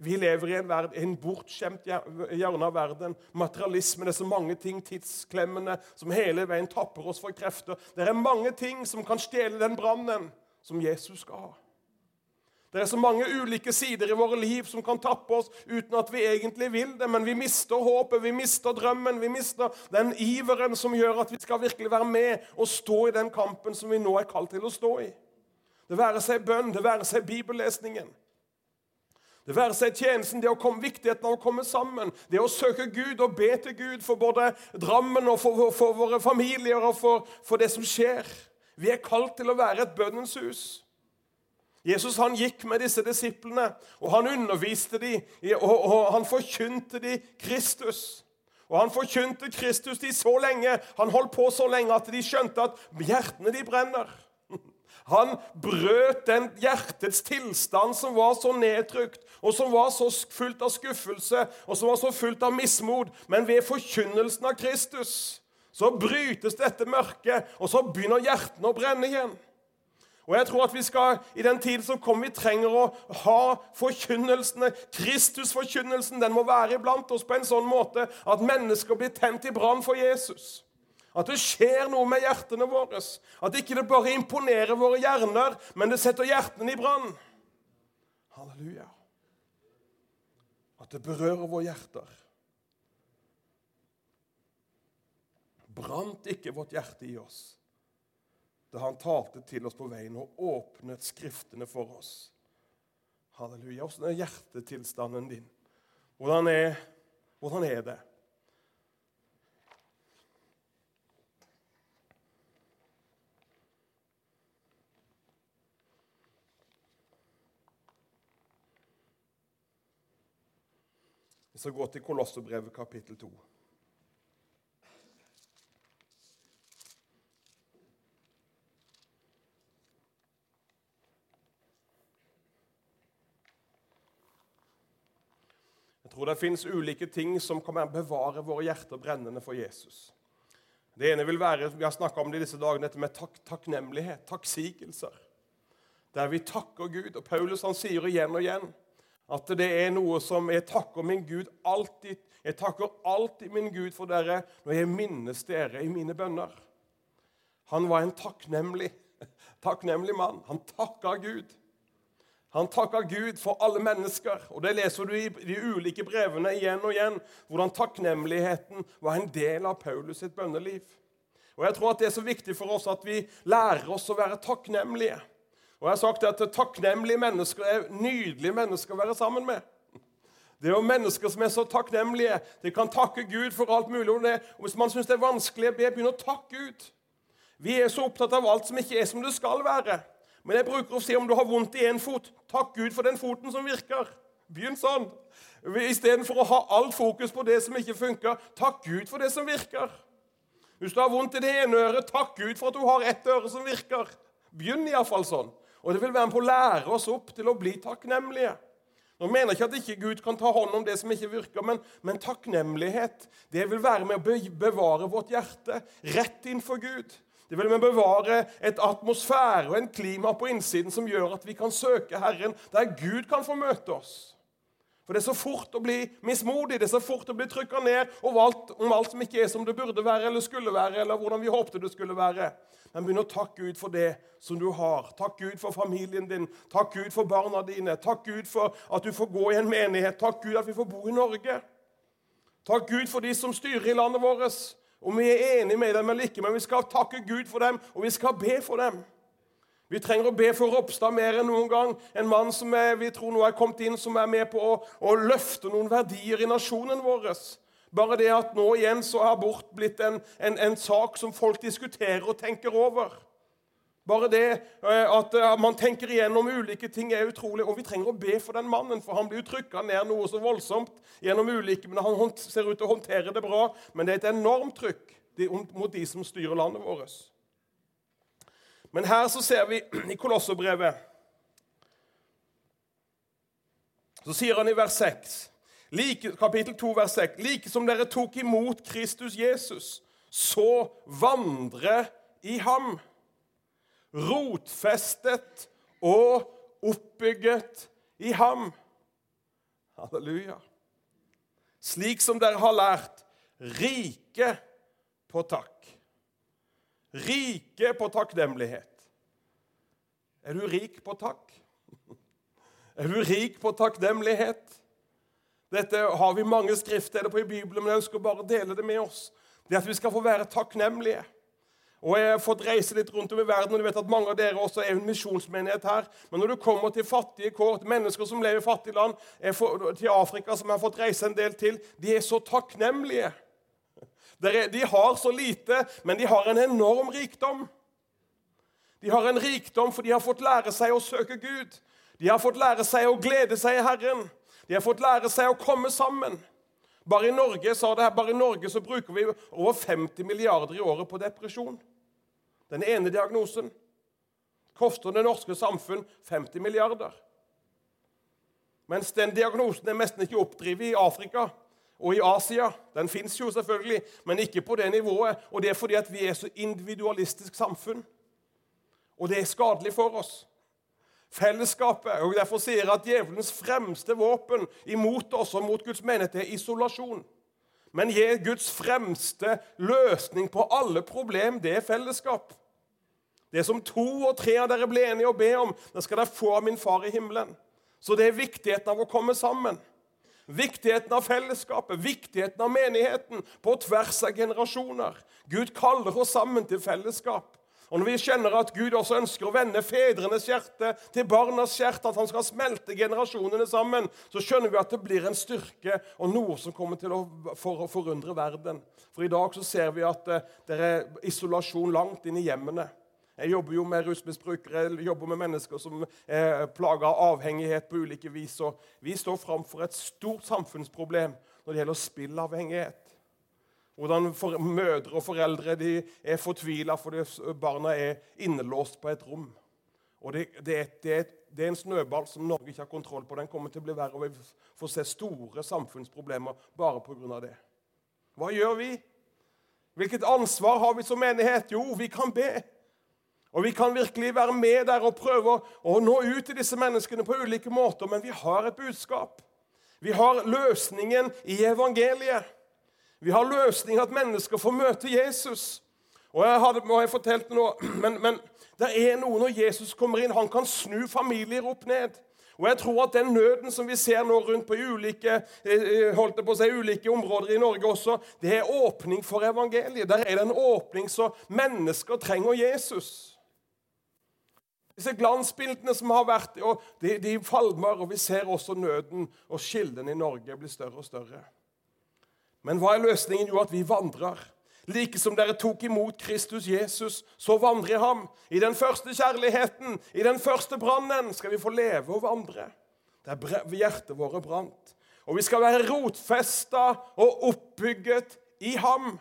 Vi lever i en, verden, en bortskjemt hjørne av verden. Materialisme, det er så mange ting, tidsklemmene, som hele veien tapper oss for krefter. Det er mange ting som kan stjele den brannen som Jesus skal ha. Det er så mange ulike sider i våre liv som kan tappe oss uten at vi egentlig vil det. Men vi mister håpet, vi mister drømmen, vi mister den iveren som gjør at vi skal virkelig være med og stå i den kampen som vi nå er kalt til å stå i. Det være seg bønn, det være seg bibellesningen. Det være seg tjenesten, det å komme, viktigheten av å komme sammen, det å søke Gud og be til Gud for både Drammen og for, for, for våre familier og for, for, det som skjer. Vi er kalt til å være et bønnens hus. Jesus han gikk med disse disiplene, og han underviste dem, og, og han forkynte dem Kristus. Og Han forkynte Kristus de så lenge, han holdt på så lenge at de skjønte at hjertene de brenner. Han brøt den hjertets tilstand som var så nedtrykt, og som var så fullt av skuffelse og som var så fullt av mismot. Men ved forkynnelsen av Kristus så brytes dette mørket, og så begynner hjertene å brenne igjen. Og jeg tror at vi skal, I den tiden som kommer, vi trenger å ha forkynnelsene. Kristusforkynnelsen den må være iblant oss på en sånn måte at mennesker blir tent i brann for Jesus. At det skjer noe med hjertene våre. At ikke det bare imponerer våre hjerner, men det setter hjertene i brann. Halleluja. At det berører våre hjerter. Brant ikke vårt hjerte i oss da han talte til oss på veien og åpnet Skriftene for oss? Halleluja. Åssen er hjertetilstanden din? Hvordan er, hvordan er det? Vi skal gå til Kolosserbrevet kapittel 2. Jeg tror det fins ulike ting som kan bevare våre hjerter brennende for Jesus. Det ene vil være vi har om det disse dagene, dette med tak, takknemlighet, takksigelser. Der vi takker Gud. Og Paulus han sier igjen og igjen at det er noe som jeg takker min Gud alltid Jeg takker alltid min Gud for dere når jeg minnes dere i mine bønner. Han var en takknemlig, takknemlig mann. Han takka Gud. Han takka Gud for alle mennesker. Og Det leser du i de ulike brevene igjen og igjen, hvordan takknemligheten var en del av Paulus sitt bønneliv. Og Jeg tror at det er så viktig for oss at vi lærer oss å være takknemlige. Og jeg har sagt at Takknemlige mennesker er nydelige mennesker å være sammen med. Det er jo mennesker som er så takknemlige. De kan takke Gud for alt mulig. om det. Og Hvis man syns det er vanskelig, begynn å takke Gud. Vi er så opptatt av alt som ikke er som det skal være. Men jeg bruker å si om du har vondt i én fot, takk Gud for den foten som virker. Begynn sånn. Istedenfor å ha alt fokus på det som ikke funker, takk Gud for det som virker. Hvis du har vondt i det ene øret, takk Gud for at du har ett øre som virker. Begynn iallfall sånn. Og det vil være med på å lære oss opp til å bli takknemlige. Nå mener jeg ikke at ikke Gud kan ta hånd om det som ikke virker, men, men takknemlighet det vil være med å bevare vårt hjerte rett innenfor Gud. Det vil med bevare et atmosfære og en klima på innsiden som gjør at vi kan søke Herren der Gud kan få møte oss. For det er så fort å bli mismodig, det er så fort å bli trykka ned om alt, om alt som ikke er som det burde være eller skulle være, eller hvordan vi håpte det skulle være. Men begynn å takke Gud for det som du har. Takk Gud for familien din. Takk Gud for barna dine. Takk Gud for at du får gå i en menighet. Takk Gud at vi får bo i Norge. Takk Gud for de som styrer i landet vårt. Om vi er enige med dem eller ikke, men vi skal takke Gud for dem, og vi skal be for dem. Vi trenger å be for Ropstad mer enn noen gang. En mann som er, vi tror nå er kommet inn, som er med på å, å løfte noen verdier i nasjonen vår. Bare det at nå igjen så har abort blitt en, en, en sak som folk diskuterer og tenker over. Bare det eh, at eh, man tenker igjennom ulike ting, er utrolig. Og vi trenger å be for den mannen, for han blir trykka ned noe så voldsomt gjennom ulike Men han ser ut til å håndtere det bra. Men det er et enormt trykk mot de som styrer landet vårt. Men her så ser vi i Kolosserbrevet Så sier han i vers 6, like, kapittel 2, vers 6.: Like som dere tok imot Kristus Jesus, så vandre i ham. Rotfestet og oppbygget i ham. Halleluja. Slik som dere har lært, rike på takk. Rike på takknemlighet. Er du rik på takk? Er du rik på takknemlighet? Dette har vi mange skriftsteder på i Bibelen, men jeg ønsker bare å dele det med oss. Det at vi skal få være takknemlige. Og Jeg har fått reise litt rundt om i verden, og du vet at mange av dere også er en misjonsmenighet her. Men når du kommer til fattige kår, mennesker som lever i fattige land, til Afrika, som jeg har fått reise en del til, de er så takknemlige. De har så lite, men de har en enorm rikdom. De har en rikdom, for de har fått lære seg å søke Gud. De har fått lære seg å glede seg i Herren. De har fått lære seg å komme sammen. Bare i Norge, sa det her, bare i Norge så bruker vi over 50 milliarder i året på depresjon. Den ene diagnosen koster det norske samfunn 50 milliarder. Mens den diagnosen er nesten ikke oppdrevet i Afrika og i Asia. Den fins jo selvfølgelig, men ikke på det nivået. Og det er fordi at vi er så individualistisk samfunn. Og det er skadelig for oss. Fellesskapet. og Derfor sier jeg at djevelens fremste våpen imot oss og mot Guds menighet er isolasjon. Men gi Guds fremste løsning på alle problem, det er fellesskap. Det som to og tre av dere blir enige å be om, det skal dere få av min far i himmelen. Så det er viktigheten av å komme sammen. Viktigheten av fellesskapet, viktigheten av menigheten på tvers av generasjoner. Gud kaller oss sammen til fellesskap. Og Når vi kjenner at Gud også ønsker å vende fedrenes hjerte til barnas hjerte, at han skal smelte generasjonene sammen, så skjønner vi at det blir en styrke og noe som kommer til å for, forundre verden. For i dag så ser vi at eh, det er isolasjon langt inn i hjemmene. Jeg jobber jo med rusmisbrukere, jeg jobber med mennesker som eh, plager av avhengighet på ulike vis. og Vi står framfor et stort samfunnsproblem når det gjelder spillavhengighet. Hvordan for, mødre og foreldre er fortvila fordi barna er innelåst på et rom. Og det, det, det, det, er en snøball som Norge ikke har kontroll på. Den kommer til å bli verre, og vi får se store samfunnsproblemer bare pga. det. Hva gjør vi? Hvilket ansvar har vi som menighet? Jo, vi kan be. Og Vi kan virkelig være med der og prøve å nå ut til disse menneskene på ulike måter, men vi har et budskap. Vi har løsningen i evangeliet. Vi har løsningen at mennesker får møte Jesus. Og jeg hadde, og jeg fortalt noe, men, men det er noe når Jesus kommer inn. Han kan snu familier opp ned. Og jeg tror at den nøden som vi ser nå rundt på ulike, eh, eh, holdt på å si, ulike områder i Norge også, det er åpning for evangeliet. Der er det en åpning så mennesker trenger Jesus. Disse glansbildene som har vært, og de, de falmer, og vi ser også nøden og skillene i Norge blir større og større. Men hva er løsningen? Jo, at vi vandrer. Like som dere tok imot Kristus Jesus, så vandrer i ham. I den første kjærligheten, i den første brannen, skal vi få leve og vandre. Der hjertet våre brant. Og vi skal være rotfesta og oppbygget i ham.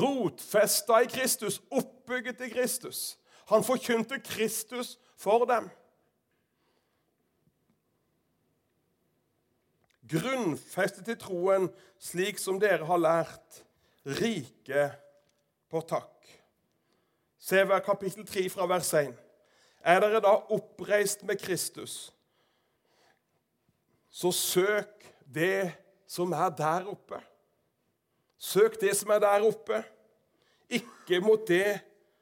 Rotfesta i Kristus, oppbygget i Kristus. Han forkynte Kristus for dem. Grunnfestet i troen, slik som dere har lært, rike på takk. Se hver kapittel 3 fra vers 1. Er dere da oppreist med Kristus, så søk det som er der oppe. Søk det som er der oppe, ikke mot det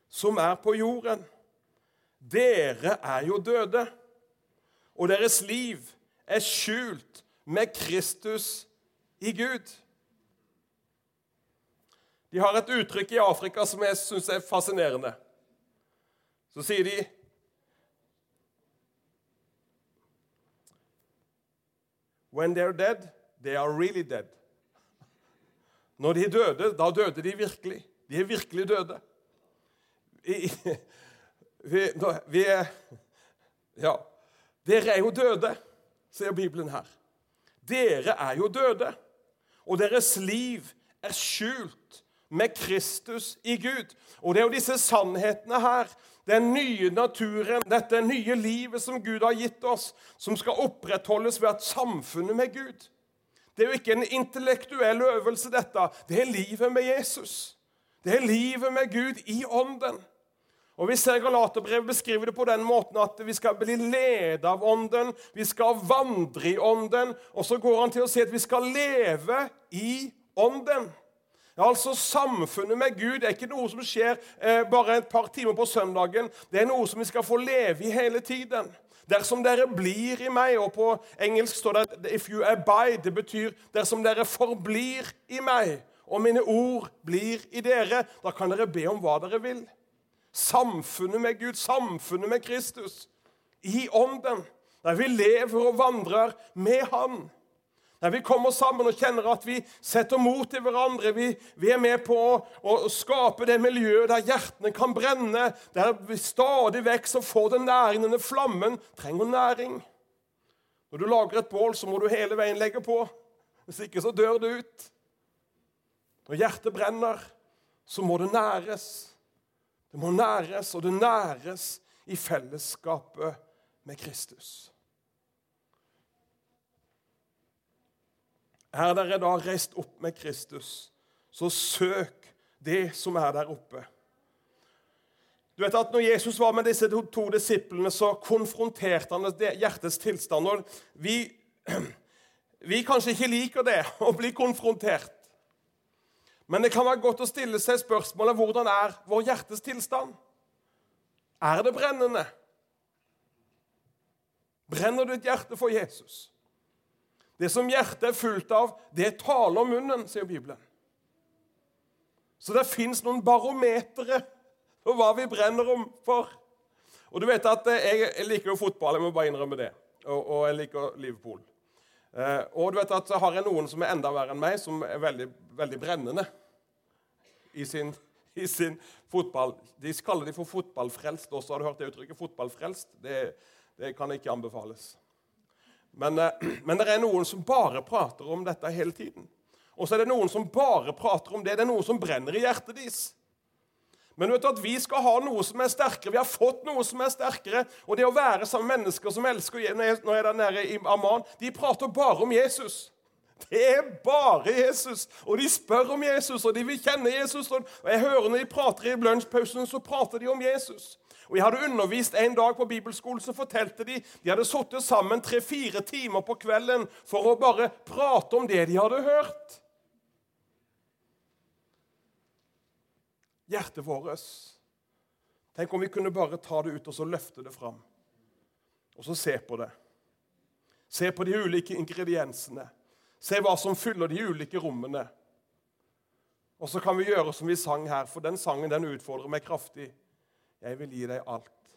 som er på jorden. Dere er jo døde, og deres liv er skjult med Kristus i Gud. De har et uttrykk i Afrika som jeg syns er fascinerende. Så sier de When they're dead, they are really dead. Når de døde, da døde de virkelig. De er virkelig døde. Vi, vi er Ja. Dere er jo døde, sier Bibelen her. Dere er jo døde, og deres liv er skjult med Kristus i Gud. Og det er jo disse sannhetene her, den nye naturen, dette nye livet som Gud har gitt oss, som skal opprettholdes ved at samfunnet med Gud. Det er jo ikke en intellektuell øvelse, dette. Det er livet med Jesus. Det er livet med Gud i ånden. Og Vi ser Galaterbrevet beskriver det på den måten at vi skal bli ledet av ånden, vi skal vandre i ånden, og så går han til å si at vi skal leve i ånden. Altså Samfunnet med Gud er ikke noe som skjer eh, bare et par timer på søndagen. Det er noe som vi skal få leve i hele tiden. Dersom dere blir i meg, og på engelsk står det 'if you abide', det betyr dersom dere forblir i meg, og mine ord blir i dere, da kan dere be om hva dere vil. Samfunnet med Gud, samfunnet med Kristus. I ånden. Der vi lever og vandrer med Han. Der vi kommer sammen og kjenner at vi setter mot i hverandre. Vi, vi er med på å, å, skape det miljøet der hjertene kan brenne. Der vi stadig vekk så får den næringen, denne flammen, trenger næring. Når du lager et bål, så må du hele veien legge på. Hvis ikke så dør det ut. Når hjertet brenner, så må det næres. Det må næres, og det næres i fellesskapet med Kristus. Er dere da reist opp med Kristus, så søk det som er der oppe. Du vet at når Jesus var med disse to disiplene, så konfronterte han hjertets tilstand. Og vi, vi kanskje ikke liker det, å bli konfrontert. Men det kan være godt å stille seg spørsmålet hvordan er vår hjertes tilstand? Er det brennende? Brenner ditt hjerte for Jesus? Det som hjertet er fullt av, det taler munnen, sier Bibelen. Så det fins noen barometere for hva vi brenner om for. Og du vet at Jeg, jeg liker jo fotball, jeg må bare innrømme det. Og, og jeg liker Liverpool. Eh, og du vet at har jeg noen som er enda verre enn meg, som er veldig, veldig brennende i sin, i sin, fotball. De kaller de for fotballfrelst også. Har du hørt det uttrykket? Fotballfrelst? Det, det kan ikke anbefales. Men, eh, men, det er noen som bare prater om dette hele tiden. Og så er det noen som bare prater om det. Det er noe som brenner i hjertet deres. Men vet du at vi skal ha noe som er sterkere. Vi har fått noe som er sterkere. Og det å være sammen med mennesker som elsker Nå er der nede i Amman, de prater bare om Jesus. Det er bare Jesus. Og de spør om Jesus, og de vil kjenne Jesus. Og jeg hører når de prater i lunsjpausen, så prater de om Jesus. Og Jeg hadde undervist en dag på bibelskolen, så fortalte de de hadde sittet sammen tre-fire timer på kvelden for å bare prate om det de hadde hørt. Hjertet vårt Tenk om vi kunne bare ta det ut og så løfte det fram. Og så se på det. Se på de ulike ingrediensene. Se hva som fyller de ulike rommene. Og så kan vi gjøre som vi sang her, for den sangen den utfordrer meg kraftig. Jeg vil gi deg alt.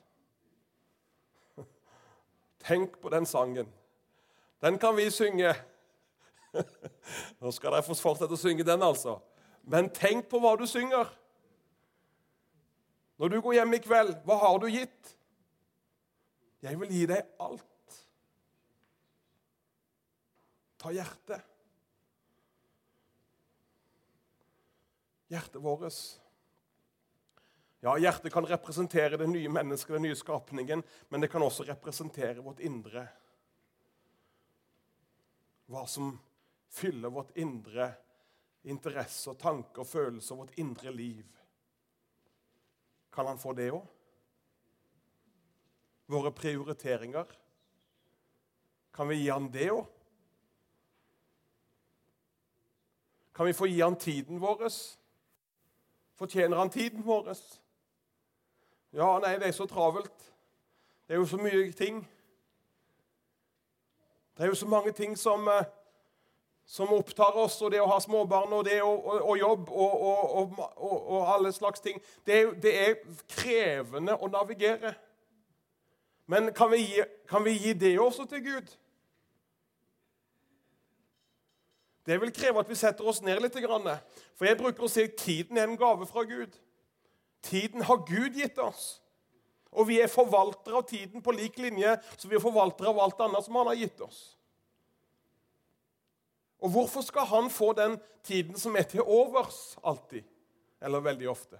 Tenk på den sangen. Den kan vi synge. Nå skal dere få fortsette å synge den, altså. Men tenk på hva du synger. Når du går hjem i kveld, hva har du gitt? Jeg vil gi deg alt. Ta hjertet. hjertet vårt. Ja, Hjertet kan representere det nye mennesket, den nye skapningen, men det kan også representere vårt indre. Hva som fyller vårt indre interesse, tanker, følelser, vårt indre liv. Kan han få det òg? Våre prioriteringer. Kan vi gi han det òg? Kan vi få gi han tiden vår? Fortjener han tiden vår? Ja, nei, det er så travelt. Det er jo så mye ting. Det er jo så mange ting som, eh, som opptar oss, og det å ha småbarn og det å, og, og jobb og, og, alle slags ting. Det er, det er, krevende å navigere. Men kan vi, gi, kan vi gi det også til Gud? Det vil kreve at vi setter oss ned litt. For jeg bruker å si at tiden er en gave fra Gud. Tiden har Gud gitt oss. Og vi er forvaltere av tiden på lik linje som vi er forvaltere av alt annet som han har gitt oss. Og hvorfor skal han få den tiden som er til overs alltid? Eller veldig ofte.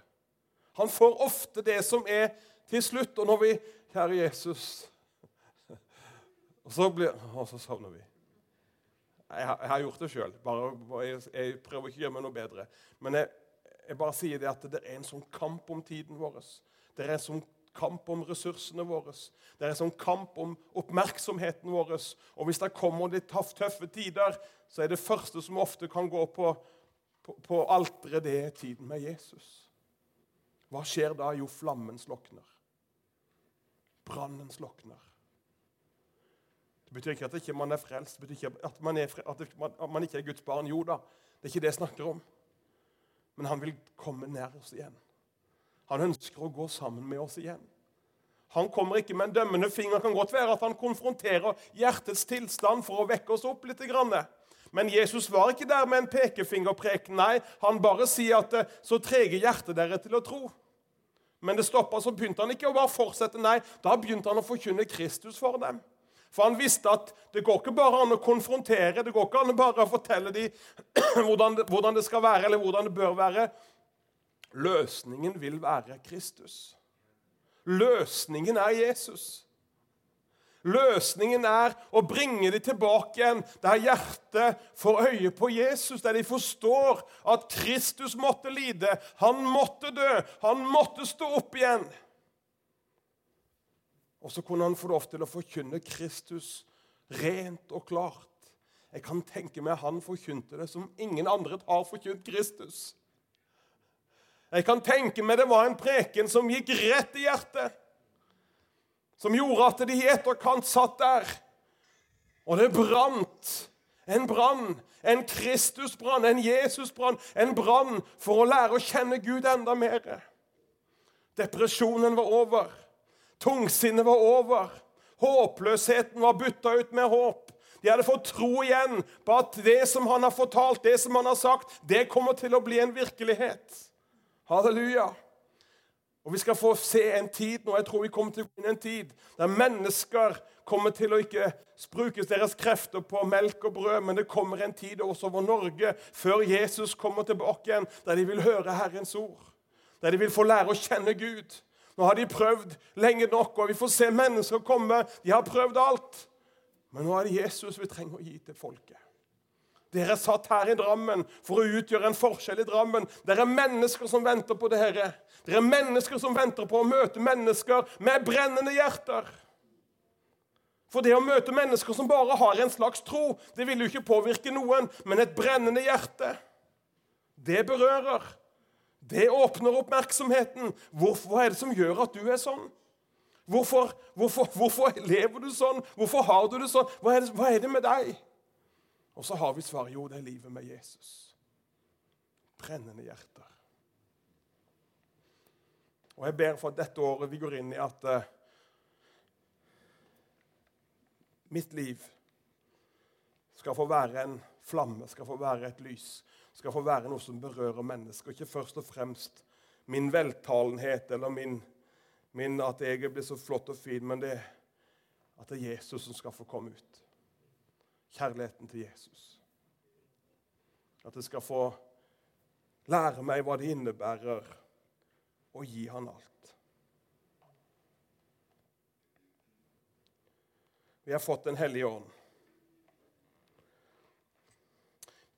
Han får ofte det som er til slutt. Og når vi Kjære Jesus Og så, blir, og så sovner vi. Jeg jeg har gjort det sjøl. Jeg, jeg, prøver ikke å gjøre meg noe bedre. Men jeg, jeg, bare sier det at det er en sånn kamp om tiden vår. Det er en sånn kamp om ressursene våre. Det er en sånn kamp om oppmerksomheten vår. Og hvis det kommer litt tøffe tider, så er det første som ofte kan gå på, på, på alteret, det er tiden med Jesus. Hva skjer da? Jo, flammen slokner. Brannen slokner. Betyr ikke at ikke man er frelst, betyr ikke at man, er, at man ikke er Guds barn. Jo da, det er ikke det jeg snakker om. Men han vil komme nær oss igjen. Han ønsker å gå sammen med oss igjen. Han kommer ikke med en dømmende finger. Det kan godt være at han konfronterer hjertets tilstand for å vekke oss opp litt. Men Jesus var ikke der med en pekefingerprek. Nei, han bare sier at eh, så trege hjertet dere til å tro. Men det stoppa, så begynte han ikke å bare fortsette. Nei, da begynte han å forkynne Kristus for dem. For han visste at det går ikke bare an å konfrontere, det går ikke an å bare fortelle dem hvordan, hvordan det skal være, eller hvordan det bør være. Løsningen vil være Kristus. Løsningen er Jesus. Løsningen er å bringe dem tilbake igjen der hjertet får øye på Jesus, der de forstår at Kristus måtte lide, han måtte dø, han måtte stå opp igjen. Og så kunne han få lov til å forkynne Kristus rent og klart. Jeg kan tenke meg han forkynte det som ingen andre har forkynt Kristus. Jeg kan tenke meg det var en preken som gikk rett i hjertet. Som gjorde at de i etterkant satt der. Og det brant. En brann. En Kristusbrann, en Jesusbrann. En brann for å lære å kjenne Gud enda mer. Depresjonen var over. Tungsinnet var over. Håpløsheten var bytta ut med håp. De hadde fått tro igjen på at det som han har fortalt, det som han har sagt, det kommer til å bli en virkelighet. Halleluja. Og Vi skal få se en tid nå, jeg tror vi kommer til å gå inn en tid der mennesker kommer til å ikke sprukes deres krefter på melk og brød, men det kommer en tid også over Norge, før Jesus kommer tilbake igjen, der de vil høre Herrens ord. Der de vil få lære å kjenne Gud. Nå har de prøvd lenge nok, og vi får se mennesker komme. De har prøvd alt. Men nå er det Jesus vi trenger å gi til folket. Dere er satt her i Drammen for å utgjøre en forskjell i Drammen. Dere er mennesker som venter på dere. Dere er mennesker som venter på å møte mennesker med brennende hjerter. For det å møte mennesker som bare har en slags tro, det vil jo ikke påvirke noen, men et brennende hjerte, det berører. Det åpner oppmerksomheten. Hvorfor er det som gjør at du er sånn? Hvorfor, hvorfor, hvorfor lever du sånn? Hvorfor har du det sånn? Hva er det, hva er det med deg? Og så har vi svaret jo, det er livet med Jesus. Brennende hjerter. Og jeg ber for at dette året vi går inn i, at uh, mitt liv skal få være en flamme, skal få være et lys skal få være noe som berører mennesker. Ikke først og fremst min veltalenhet eller min, min at jeg blir så flott og fin, men det at det er Jesus som skal få komme ut. Kjærligheten til Jesus. At jeg skal få lære meg hva det innebærer å gi han alt. Vi har fått Den hellige ånd.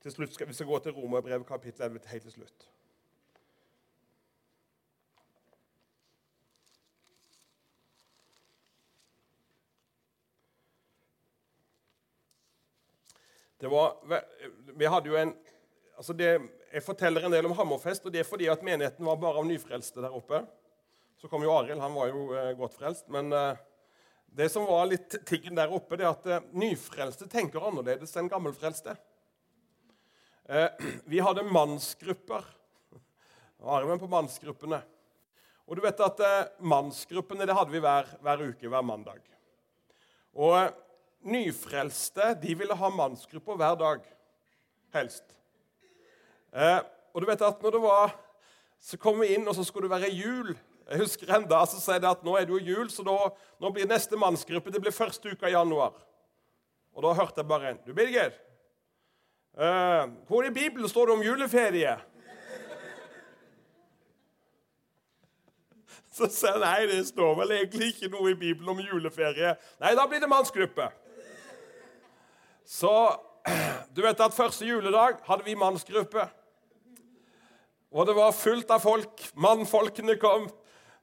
Til slutt skal Vi skal gå til Romerbrevet kapittel 11 helt til slutt. Det var, vi hadde jo en, altså det, Jeg forteller en del om Hammerfest, og det er fordi at menigheten var bare av nyfrelste der oppe. Så kom jo Arild. Han var jo eh, godt frelst. Men eh, det som var litt tiggen der oppe, det er at eh, nyfrelste tenker annerledes enn gammelfrelste. Eh, vi hadde mannsgrupper. armen på mannsgruppene. Og du vet at eh, Mannsgruppene det hadde vi hver, hver uke, hver mandag. Og eh, nyfrelste de ville ha mannsgrupper hver dag. Helst. Og du vet at når det var, Så kom vi inn, og så skulle det være jul. Jeg husker enda, så sier det at Nå er det jo jul, så da, nå blir neste mannsgruppe det blir første uka i januar. Og da hørte jeg bare en. Du, Birger, eh, hvor i Bibelen står det om juleferie? Så sier nei, det står vel egentlig ikke noe i Bibelen om juleferie. Nei, da blir det mannsgruppe. Så du vet at første juledag hadde vi mannsgruppe. Og det var fullt av folk. Mannfolkene kom.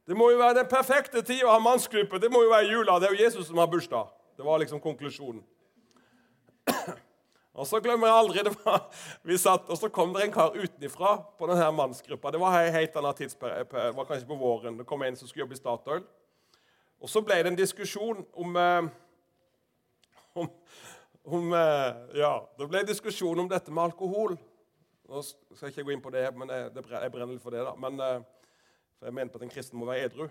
Det må jo være den perfekte tid å ha mannsgruppe. Det må jo være jula. Det er jo Jesus som har bursdag. Det var liksom konklusjonen. Og så glemmer jeg aldri det var, vi satt, og så kom det en kar utenfra på denne mannsgruppa. Det var helt annet tidsperiode, det var kanskje på våren. Det kom en som skulle jobbe i Statoil. Og så ble det en diskusjon om, eh, om om, eh, ja, Det ble diskusjon om dette med alkohol. Nå skal jeg ikke gå inn på det, men jeg, jeg brenner litt for det. da. Men, eh, for Jeg på at en kristen må være edru.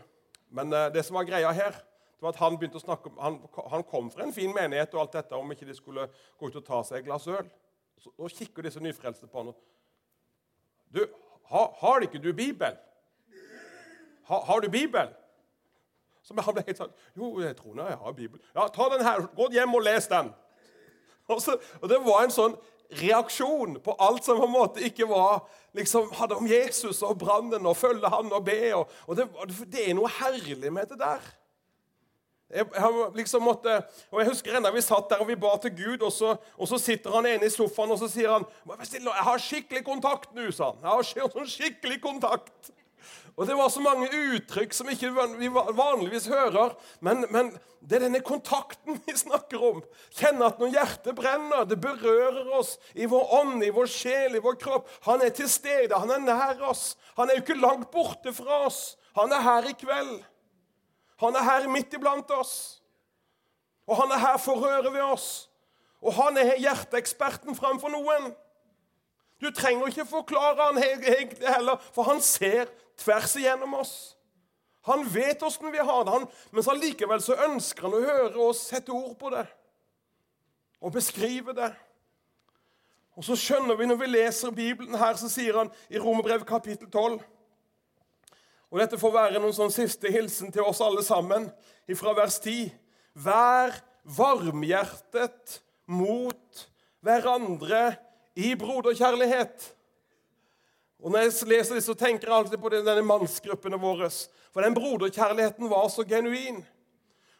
Men eh, det som var greia her, det var at han begynte å snakke om, han, han, kom fra en fin menighet og alt dette, om ikke de skulle gå ut og ta seg et glass øl. Så, og kikker disse nyfrelste på ham. Du, har, har ikke du Bibel? Ha, har du Bibel? Så han ble helt sånn Jo, jeg tror jeg har Bibel. Ja, ta den her. Gå hjem og les den. Og, så, og Det var en sånn reaksjon på alt som på en måte ikke var liksom, hadde om Jesus og brannen og følge han og be. Og, og det, det, er noe herlig med det der. Jeg, jeg, liksom måtte, og jeg husker enda Vi satt der og vi ba til Gud, og så, og så sitter han ene i sofaen og så sier han, 'Jeg har skikkelig kontakt nå', sa han. Jeg har skikkelig kontakt. Og Det var så mange uttrykk som ikke vi vanligvis hører. Men, men, det er denne kontakten vi snakker om. Kjenne at når hjertet brenner, det berører oss i vår ånd, i vår sjel, i vår kropp. Han er til stede, han er nær oss. Han er jo ikke langt borte fra oss. Han er her i kveld. Han er her midt iblant oss. Og han er her for å røre ved oss. Og han er hjerteeksperten framfor noen. Du trenger ikke forklare han egentlig heller, for han ser tvers igjennom oss. Han vet åssen vi har det, men allikevel så ønsker han å høre oss sette ord på det og beskrive det. Og så skjønner vi når vi leser Bibelen her, så sier han i Romerbrevet kapittel 12 Og dette får være noen sånn siste hilsen til oss alle sammen fra vers 10. Vær varmhjertet mot hverandre i broderkjærlighet. Og Når jeg leser det, så tenker jeg alltid på denne mannsgruppene våre. For den broderkjærligheten var så genuin.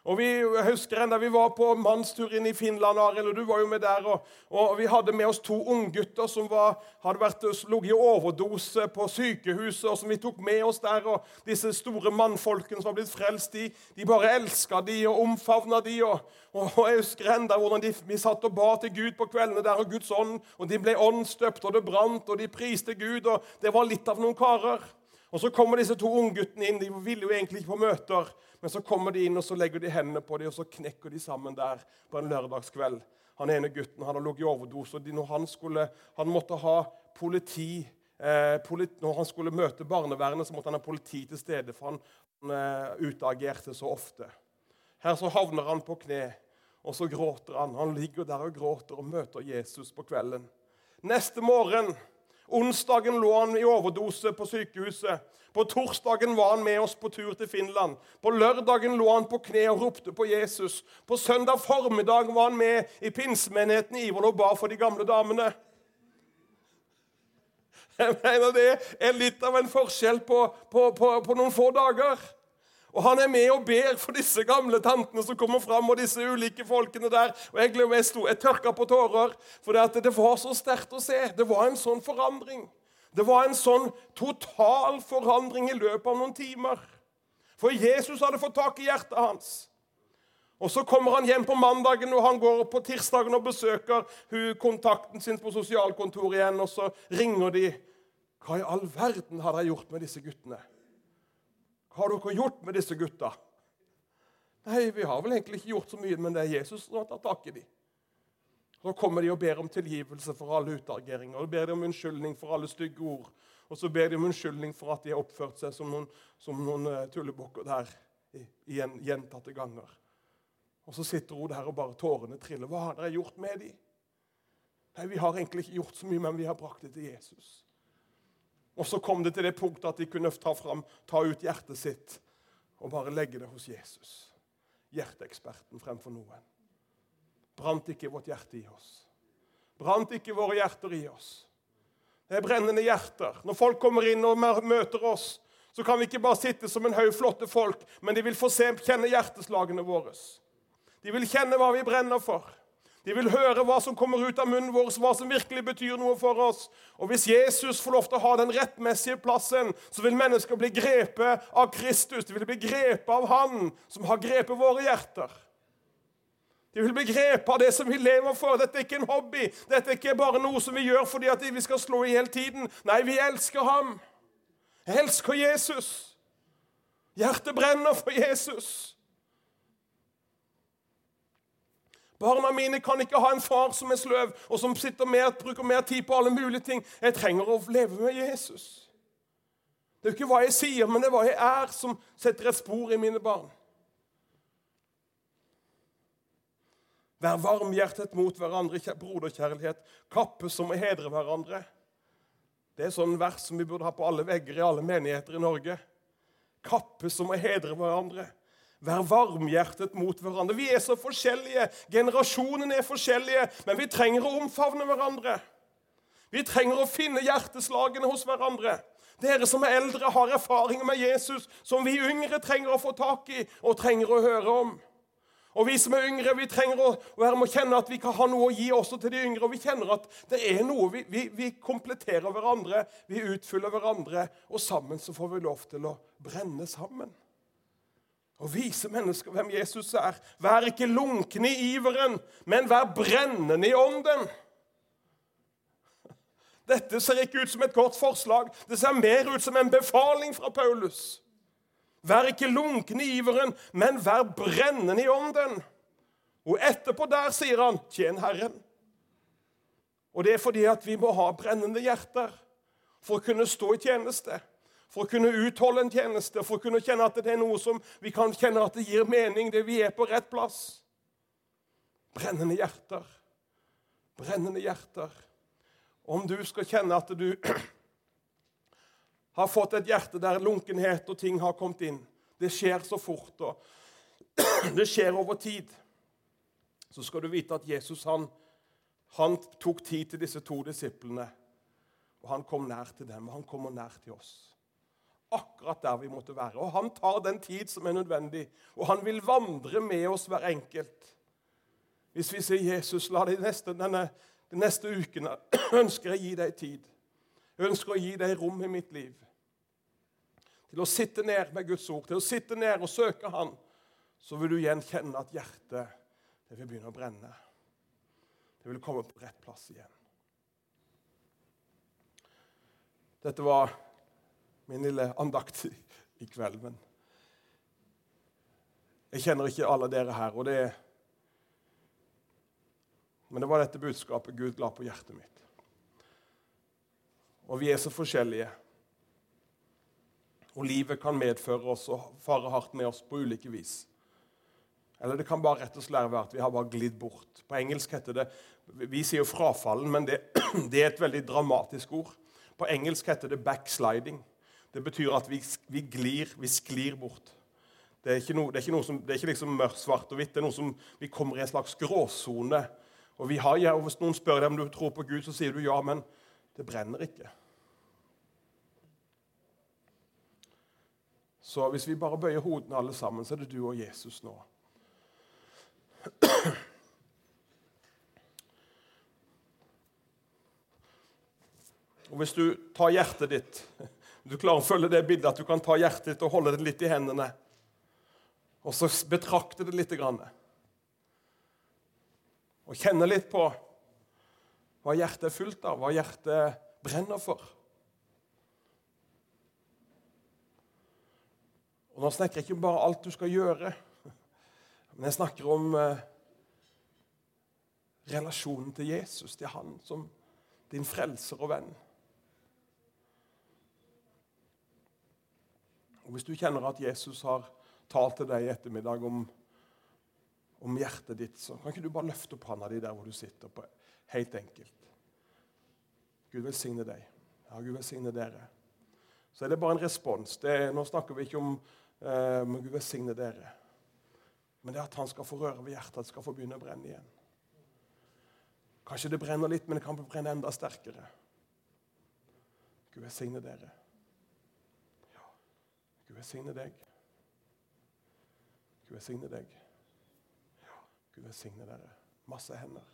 Og vi, jeg husker enda vi var på mannstur inn i Finland, Arild, og du var jo med der. Og, og Vi hadde med oss to unggutter som var, hadde vært ligget i overdose på sykehuset, og som vi tok med oss der. og Disse store mannfolkene som var blitt frelst, de, de bare elska de og omfavna de. Og, og, Jeg husker enda hvordan de, vi satt og ba til Gud på kveldene der, og Guds ånd, og de ble åndsdøpt, og det brant, og de priste Gud. og Det var litt av noen karer. Og Så kommer disse to ungguttene inn. De ville jo egentlig ikke på møter. Men så kommer de inn og så legger de hendene på dem, og så knekker de sammen der på en lørdagskveld. Han ene gutten hadde ligget i overdose. og når han, skulle, han måtte ha politi eh, politi, Når han skulle møte barnevernet, så måtte han ha politi til stede, for han, han eh, utagerte så ofte. Her så havner han på kne, og så gråter han. Han ligger der og gråter og møter Jesus på kvelden. Neste morgen Onsdagen lå han i overdose på sykehuset. På torsdagen var han med oss på tur til Finland. På lørdagen lå han på kne og ropte på Jesus. På søndag formiddag var han med i pinsemenigheten i Ivoll og ba for de gamle damene. Jeg mener Det er litt av en forskjell på, på, på, på noen få dager. Og han er med og ber for disse gamle tantene som kommer fram, og disse ulike folkene der. Og Jeg, jeg, sto, jeg tørka på tårer, for det, det var så sterkt å se. Det var en sånn forandring. Det var en sånn total forandring i løpet av noen timer. For Jesus hadde fått tak i hjertet hans. Og Så kommer han hjem på mandagen, og han går på tirsdagen og besøker hun, kontakten sin på sosialkontoret igjen. Og så ringer de. Hva i all verden har dere gjort med disse guttene? Har dere gjort med disse gutta? Nei, vi har vel egentlig ikke gjort så mye, men det er Jesus som har tatt tak i dem. Så kommer de og ber om tilgivelse for alle utageringer. Og ber de om unnskyldning for alle stygge ord. Og så ber de om unnskyldning for at de har oppført seg som noen, som noen uh, tullebukker der igjen, gjentatte ganger. Og så sitter hun der og bare tårene triller. Hva har dere gjort med dem? Nei, Vi har egentlig ikke gjort så mye, men vi har brakt det til Jesus. Og så kom det til det punktet at de kunne ta, fram, ta ut hjertet sitt og bare legge det hos Jesus. Hjerteeksperten fremfor noen. Brant ikke vårt hjerte i oss? Brant ikke våre hjerter i oss? Det er brennende hjerter. Når folk kommer inn og møter oss, så kan vi ikke bare sitte som en haug flotte folk, men de vil få se, kjenne hjerteslagene våre. De vil kjenne hva vi brenner for. De vil høre hva som kommer ut av munnen vår, hva som virkelig betyr noe for oss. Og Hvis Jesus får lov til å ha den rettmessige plassen, så vil mennesker bli grepet av Kristus. De vil bli grepet av Han som har grepet våre hjerter. De vil bli grepet av det som vi lever for. Dette er ikke en hobby. Dette er ikke bare noe som vi gjør fordi at vi skal slå i hele tiden. Nei, vi elsker ham. Jeg elsker Jesus. Hjertet brenner for Jesus. Barna mine kan ikke ha en far som er sløv, og som sitter mer, bruker mer tid på alle mulige ting. Jeg trenger å leve med Jesus. Det er jo ikke hva jeg sier, men det er hva jeg er, som setter et spor i mine barn. Vær varmhjertet mot hverandre, broderkjærlighet. Kappes om å hedre hverandre. Det er sånn vers som vi burde ha på alle vegger i alle menigheter i Norge. Kappes om å hedre hverandre. Vær varmhjertet mot hverandre. Vi er så forskjellige. Generasjonene er forskjellige, men vi trenger å omfavne hverandre. Vi trenger å finne hjerteslagene hos hverandre. Dere som er eldre, har erfaringer med Jesus som vi yngre trenger å få tak i og trenger å høre om. Og vi som er yngre, vi trenger å være med å kjenne at vi kan ha noe å gi også til de yngre. Og vi kjenner at det er noe Vi, vi, vi kompletterer hverandre, vi utfyller hverandre, og sammen så får vi lov til å brenne sammen og vise mennesker hvem Jesus er. Vær ikke lunken i iveren, men vær brennende i ånden. Dette ser ikke ut som et godt forslag. Det ser mer ut som en befaling fra Paulus. Vær ikke lunken i iveren, men vær brennende i ånden. Og etterpå der sier han, tjen Herren. Og det er fordi at vi må ha brennende hjerter for å kunne stå i tjeneste for å kunne utholde en tjeneste, for å kunne kjenne at det er noe som vi kan kjenne at det gir mening, det vi er på rett plass. Brennende hjerter. Brennende hjerter. Om du skal kjenne at du har fått et hjerte der lunkenhet og ting har kommet inn Det skjer så fort, og det skjer over tid. Så skal du vite at Jesus han, han tok tid til disse to disiplene. Og han kom nær til dem, og han kommer nær til oss akkurat der vi måtte være. Og han tar den tid som er nødvendig, og han vil vandre med oss hver enkelt. Hvis vi sier 'Jesus, la de neste, denne, de neste ukene ønsker jeg å gi deg tid', jeg ønsker å gi deg rom i mitt liv til å sitte ned med Guds ord, til å sitte ned og søke Han, så vil du igjen kjenne at hjertet det vil begynne å brenne. Det vil komme på rett plass igjen. Dette var min lille andakt i kveld. Men jeg kjenner ikke alle dere her. og det Men det var dette budskapet Gud la på hjertet mitt. Og vi er så forskjellige. Og livet kan medføre oss og fare hardt med oss på ulike vis. Eller det kan bare rett og slett være at vi har bare glidd bort. På engelsk heter det Vi sier jo 'frafallen', men det, det er et veldig dramatisk ord. På engelsk heter det 'backsliding'. Det betyr at vi, vi glir, vi sklir bort. Det er ikke, noe, det er ikke noe som, det er ikke liksom mørkt, svart og hvitt. Det er noe som Vi kommer i en slags gråsone. Og, vi har, ja, og Hvis noen spør deg om du tror på Gud, så sier du ja, men det brenner ikke. Så hvis vi bare bøyer hodene alle sammen, så er det du og Jesus nå. Og hvis du tar hjertet ditt du klarer å følge det bildet at du kan ta hjertet ditt og holde det litt i hendene, og så betrakte det litt. Grann. Og kjenne litt på hva hjertet er fullt av, hva hjertet brenner for. Og Nå snakker jeg ikke bare om alt du skal gjøre, men jeg snakker om eh, relasjonen til Jesus, til Han som din frelser og venn. Og Hvis du kjenner at Jesus har talt til deg i ettermiddag om, om hjertet ditt, så kan ikke du bare løfte opp hånda di der hvor du sitter. på Helt enkelt. Gud velsigne deg. Ja, Gud velsigne dere. Så er det bare en respons. Er, nå snakker vi ikke om eh, men Gud velsigne dere. Men det er at han skal få røre ved hjertet, at det skal få begynne å brenne igjen. Kanskje det brenner litt, men det kan brenne enda sterkere. Gud velsigne dere. Velsigne deg. Gud velsigne deg. Ja, Gud velsigne dere. Masse hender.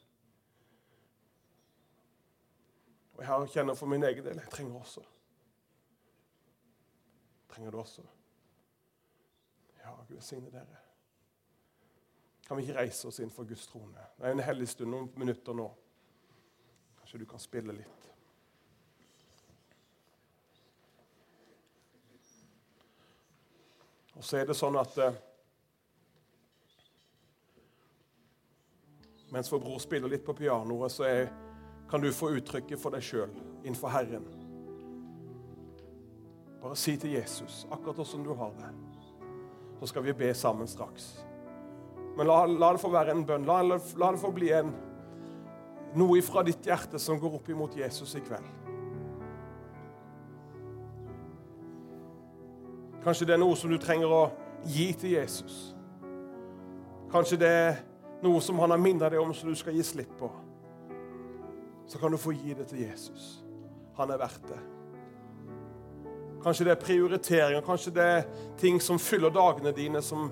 Og jeg kjenner for min egen del jeg trenger også. Trenger du også? Ja, Gud velsigne dere. Kan vi ikke reise oss inn for Guds trone? Det er en hellig stund, noen minutter nå. Kanskje du kan spille litt. Og så er det sånn at eh, Mens vår bror spiller litt på pianoet, så er, kan du få uttrykket for deg sjøl innenfor Herren. Bare si til Jesus, akkurat som du har det. Så skal vi be sammen straks. Men la, la det få være en bønn. La, la, det få bli en, noe ifra ditt hjerte som går opp imot Jesus i kveld. Kanskje det er noe som du trenger å gi til Jesus. Kanskje det er noe som han har minnet deg om, som du skal gi slipp på. Så kan du få gi det til Jesus. Han er verdt det. Kanskje det er prioriteringer, kanskje det er ting som fyller dagene dine, som,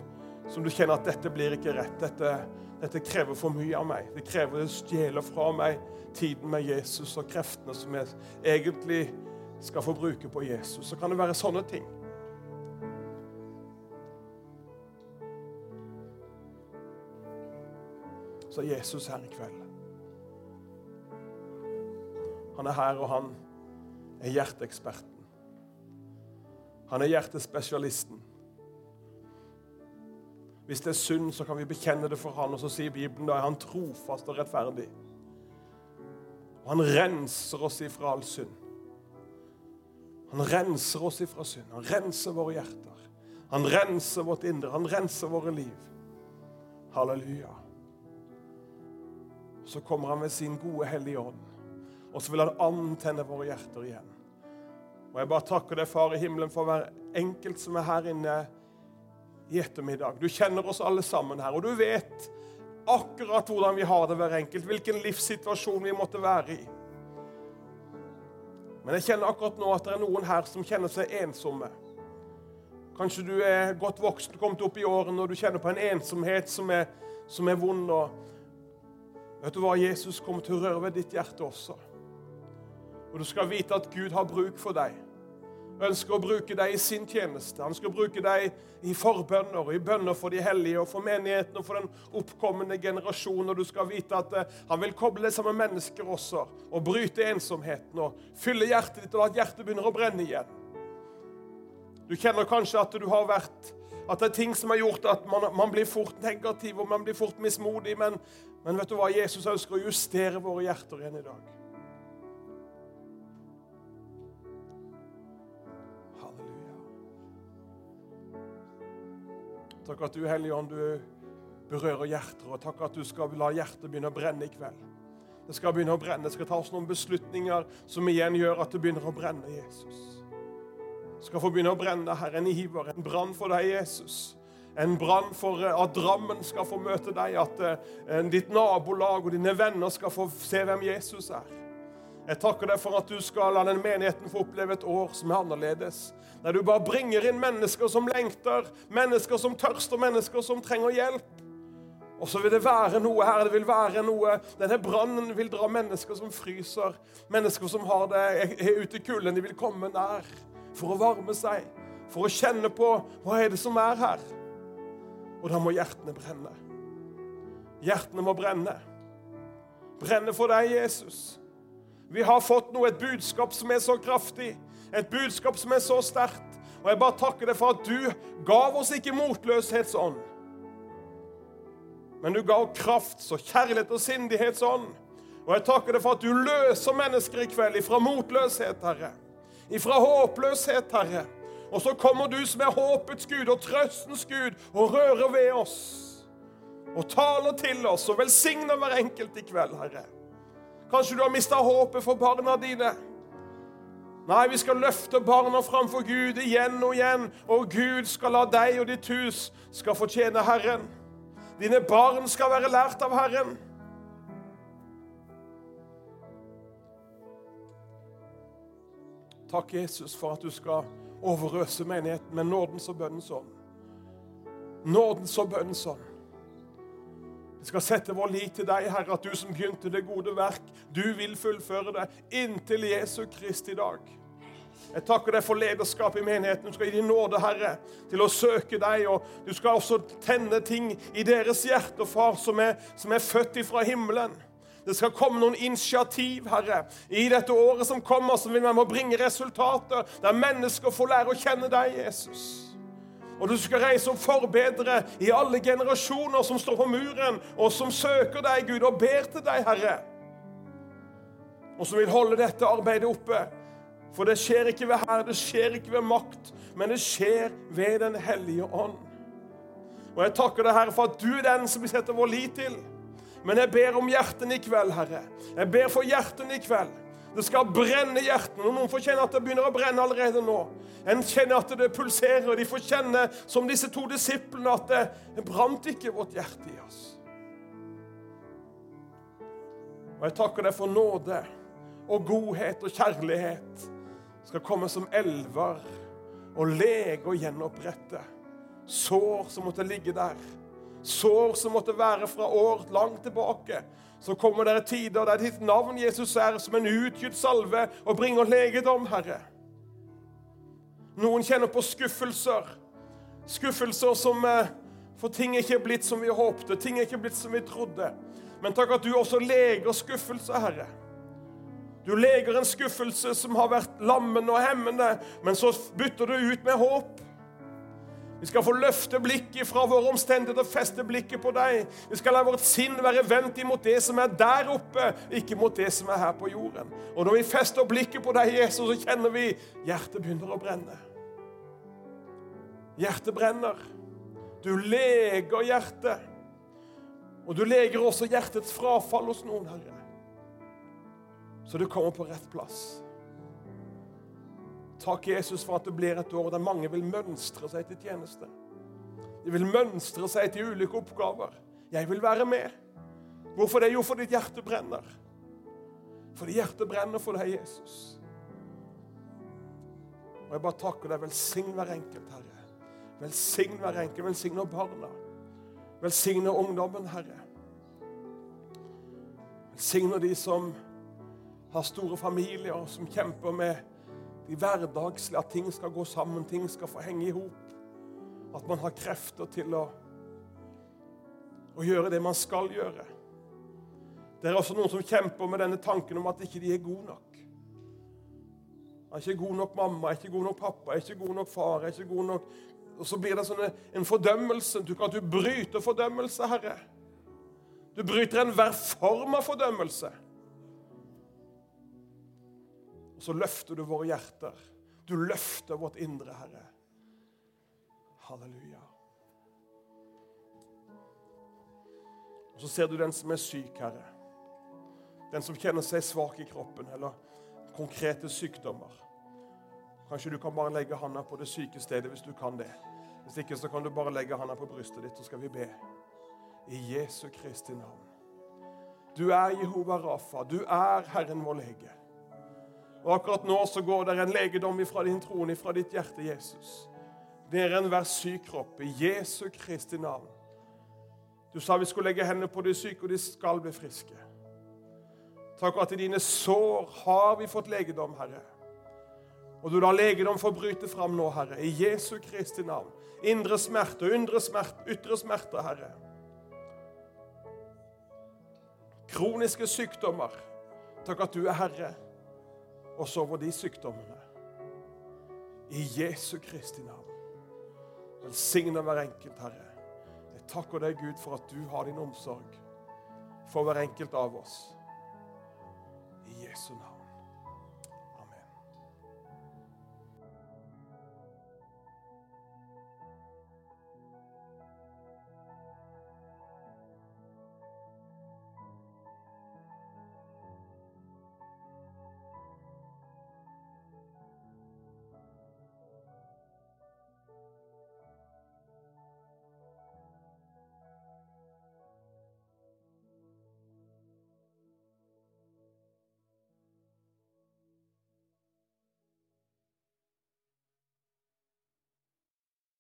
som du kjenner at dette blir ikke rett. Dette, dette krever for mye av meg. Det krever å stjele fra meg tiden med Jesus og kreftene som jeg egentlig skal få bruke på Jesus. Så kan det være sånne ting. Så er Jesus her i kveld. Han er her, og han er hjerteeksperten. Han er hjertespesialisten. Hvis det er synd, så kan vi bekjenne det for han, og så sier Bibelen da er han trofast og rettferdig. Og han renser oss ifra all synd. Han renser oss ifra synd. Han renser våre hjerter. Han renser vårt indre. Han renser våre liv. Halleluja så kommer han med sin gode Hellige Ånd. Og så vil han antenne våre hjerter igjen. Og Jeg bare takker deg, Far i himmelen, for hver enkelt som er her inne i ettermiddag. Du kjenner oss alle sammen her, og du vet akkurat hvordan vi har det hver enkelt. Hvilken livssituasjon vi måtte være i. Men jeg kjenner akkurat nå at det er noen her som kjenner seg ensomme. Kanskje du er godt voksen, kommet opp i årene, og du kjenner på en ensomhet som er, som er vond. og Vet du hva? Jesus kommer til å røre ved ditt hjerte også. Og du skal vite at Gud har bruk for deg. Ønsker å bruke deg i sin tjeneste. Han skal bruke deg i forbønner i bønner for de hellige og for menigheten og for den oppkommende generasjon. Og du skal vite at uh, han vil koble deg sammen med mennesker også og bryte ensomheten og fylle hjertet ditt, og at hjertet begynner å brenne igjen. Du kjenner kanskje at du har vært at det er ting som har gjort at man, man blir fort negativ og man blir fort mismodig. Men, men vet du hva? Jesus ønsker å justere våre hjerter igjen i dag. Halleluja. Takk at du, Hellige Ånd, du berører hjerter, og takk at du skal la hjertet begynne å brenne i kveld. Det skal begynne å brenne. Det skal tas noen beslutninger som igjen gjør at det begynner å brenne, Jesus Det skal få begynne å brenne, Herre. En iver, en brann for deg, Jesus. En brann for eh, at Drammen skal få møte deg, at uh, ditt nabolag og dine venner skal få se hvem Jesus er. Jeg takker deg for at du skal la den menigheten få oppleve et år som er annerledes. Der du bare bringer inn mennesker som lengter, mennesker som tørster, mennesker som trenger hjelp. Og så vil det være noe her. det vil være noe, Denne brannen vil dra mennesker som fryser, mennesker som har det er ute i kulden. De vil komme nær for å varme seg, for å kjenne på hva er det som er her. Og da må hjertene brenne. Hjertene må brenne. Brenne for deg, Jesus. Vi har fått noe, et budskap som er så kraftig, et budskap som er så sterkt. Og jeg bare takker deg for at du gav oss ikke motløshetsånd, men du ga krafts- og kjærlighet og sindighetsånd. Og jeg takker deg for at du løser mennesker i kveld ifra motløshet, Herre. Ifra håpløshet, Herre. Og så kommer du som er håpets Gud og trøstens Gud og rører ved oss. Og taler til oss og velsigner hver enkelt i kveld, Herre. Kanskje du har mista håpet for barna dine. Nei, vi skal løfte barna framfor Gud igjen og igjen, og Gud skal la deg og ditt hus skal fortjene Herren. Dine barn skal være lært av Herren. Takk, Jesus, for at du skal overøse menigheten med nådens og bønnens ånd. Nådens og bønnens ånd. Vi skal sette vår lit til deg, Herre, at du som begynte det gode verk, du vil fullføre det inntil Jesu Krist i dag. Jeg takker deg for lederskap i menigheten. Du skal gi din nåde, Herre, til å søke deg. Og du skal også tenne ting i deres hjerte, far, som er, som er født ifra himmelen. Det skal komme noen initiativ, Herre, i dette året som kommer, som vil være med å bringe resultater, der mennesker får lære å kjenne deg, Jesus. Og du skal reise opp forbedre i alle generasjoner som står på muren, og som søker deg, Gud, og ber til deg, Herre. Og som vil holde dette arbeidet oppe. For det skjer ikke ved her, det skjer ikke ved makt, men det skjer ved Den hellige ånd. Og jeg takker deg, Herre, for at du er den som vi setter vår lit til. Men jeg ber om hjertene i kveld, Herre. Jeg ber for hjertene i kveld. Det skal brenne i hjertene. Noen får kjenne at det begynner å brenne allerede nå. En kjenner at det pulserer. De får kjenne, som disse to disiplene, at det, det brant ikke vårt hjerte i oss. Og jeg takker deg for nåde og godhet og kjærlighet skal komme som elver og lege og gjenopprette sår som måtte ligge der. Sår som måtte være fra år langt tilbake. Så kommer det tider der ditt navn, Jesus, er som en utgitt salve og bringer legedom, Herre. Noen kjenner på skuffelser. Skuffelser som eh, For ting er ikke blitt som vi håpte, ting er ikke blitt som vi trodde. Men takk at du også leger skuffelse, Herre. Du leger en skuffelse som har vært lammende og hemmende, men så bytter du ut med håp. Vi skal få løfte blikket fra våre omstendigheter og feste blikket på deg. Vi skal la vårt sinn være vendt imot det som er der oppe, ikke mot det som er her på jorden. Og når vi fester blikket på deg, Jesus, så kjenner vi hjertet begynner å brenne. Hjertet brenner. Du leger hjertet. Og du leger også hjertets frafall hos noen, Herre. Så du kommer på rett plass. Takk, Jesus, for at det blir et år der mange vil mønstre seg til tjeneste. De vil mønstre seg til ulike oppgaver. Jeg vil være med. Hvorfor det? Jo, fordi ditt hjerte brenner. Fordi hjertet brenner for deg, Jesus. Og jeg bare takker deg. Velsign hver enkelt, Herre. Velsign hver enkelt. Velsign barna. Velsign ungdommen, Herre. Velsign de som har store familier, og som kjemper med de hverdagslige, at ting skal gå sammen, ting skal få henge i hop. At man har krefter til å, å gjøre det man skal gjøre. Det er også noen som kjemper med denne tanken om at ikke de er gode nok. Jeg er ikke god nok mamma, jeg er ikke god nok pappa, jeg er ikke god nok far. jeg er ikke god nok og så blir det sånn en fordømmelse. Du kan du bryter fordømmelse, Herre. Du bryter enhver form av fordømmelse. Så løfter du våre hjerter. Du løfter vårt indre, Herre. Halleluja. Og Så ser du den som er syk, Herre. Den som kjenner seg svak i kroppen, eller konkrete sykdommer. Kanskje du kan bare legge handa på det syke stedet hvis du kan det. Hvis ikke så kan du bare legge handa på brystet ditt, så skal vi be. I Jesu Kristi navn. Du er Jehova Rafa. Du er Herren vår lege. Og akkurat nå så går det en legedom ifra din trone, ifra ditt hjerte, Jesus. Ned enhver syk kropp, i Jesu Kristi navn. Du sa vi skulle legge hendene på de syke, og de skal bli friske. Takk at i dine sår har vi fått legedom, Herre. Og du lar legedom få bryte fram nå, Herre, i Jesu Kristi navn. Indre smerte, undre smerte, ytre smerte, Herre. Kroniske sykdommer. Takk at du er Herre også over de sykdommene. I Jesu Kristi navn. Velsigne hver enkelt, Herre. Jeg takker deg, Gud, for at du har din omsorg for hver enkelt av oss. I Jesu navn.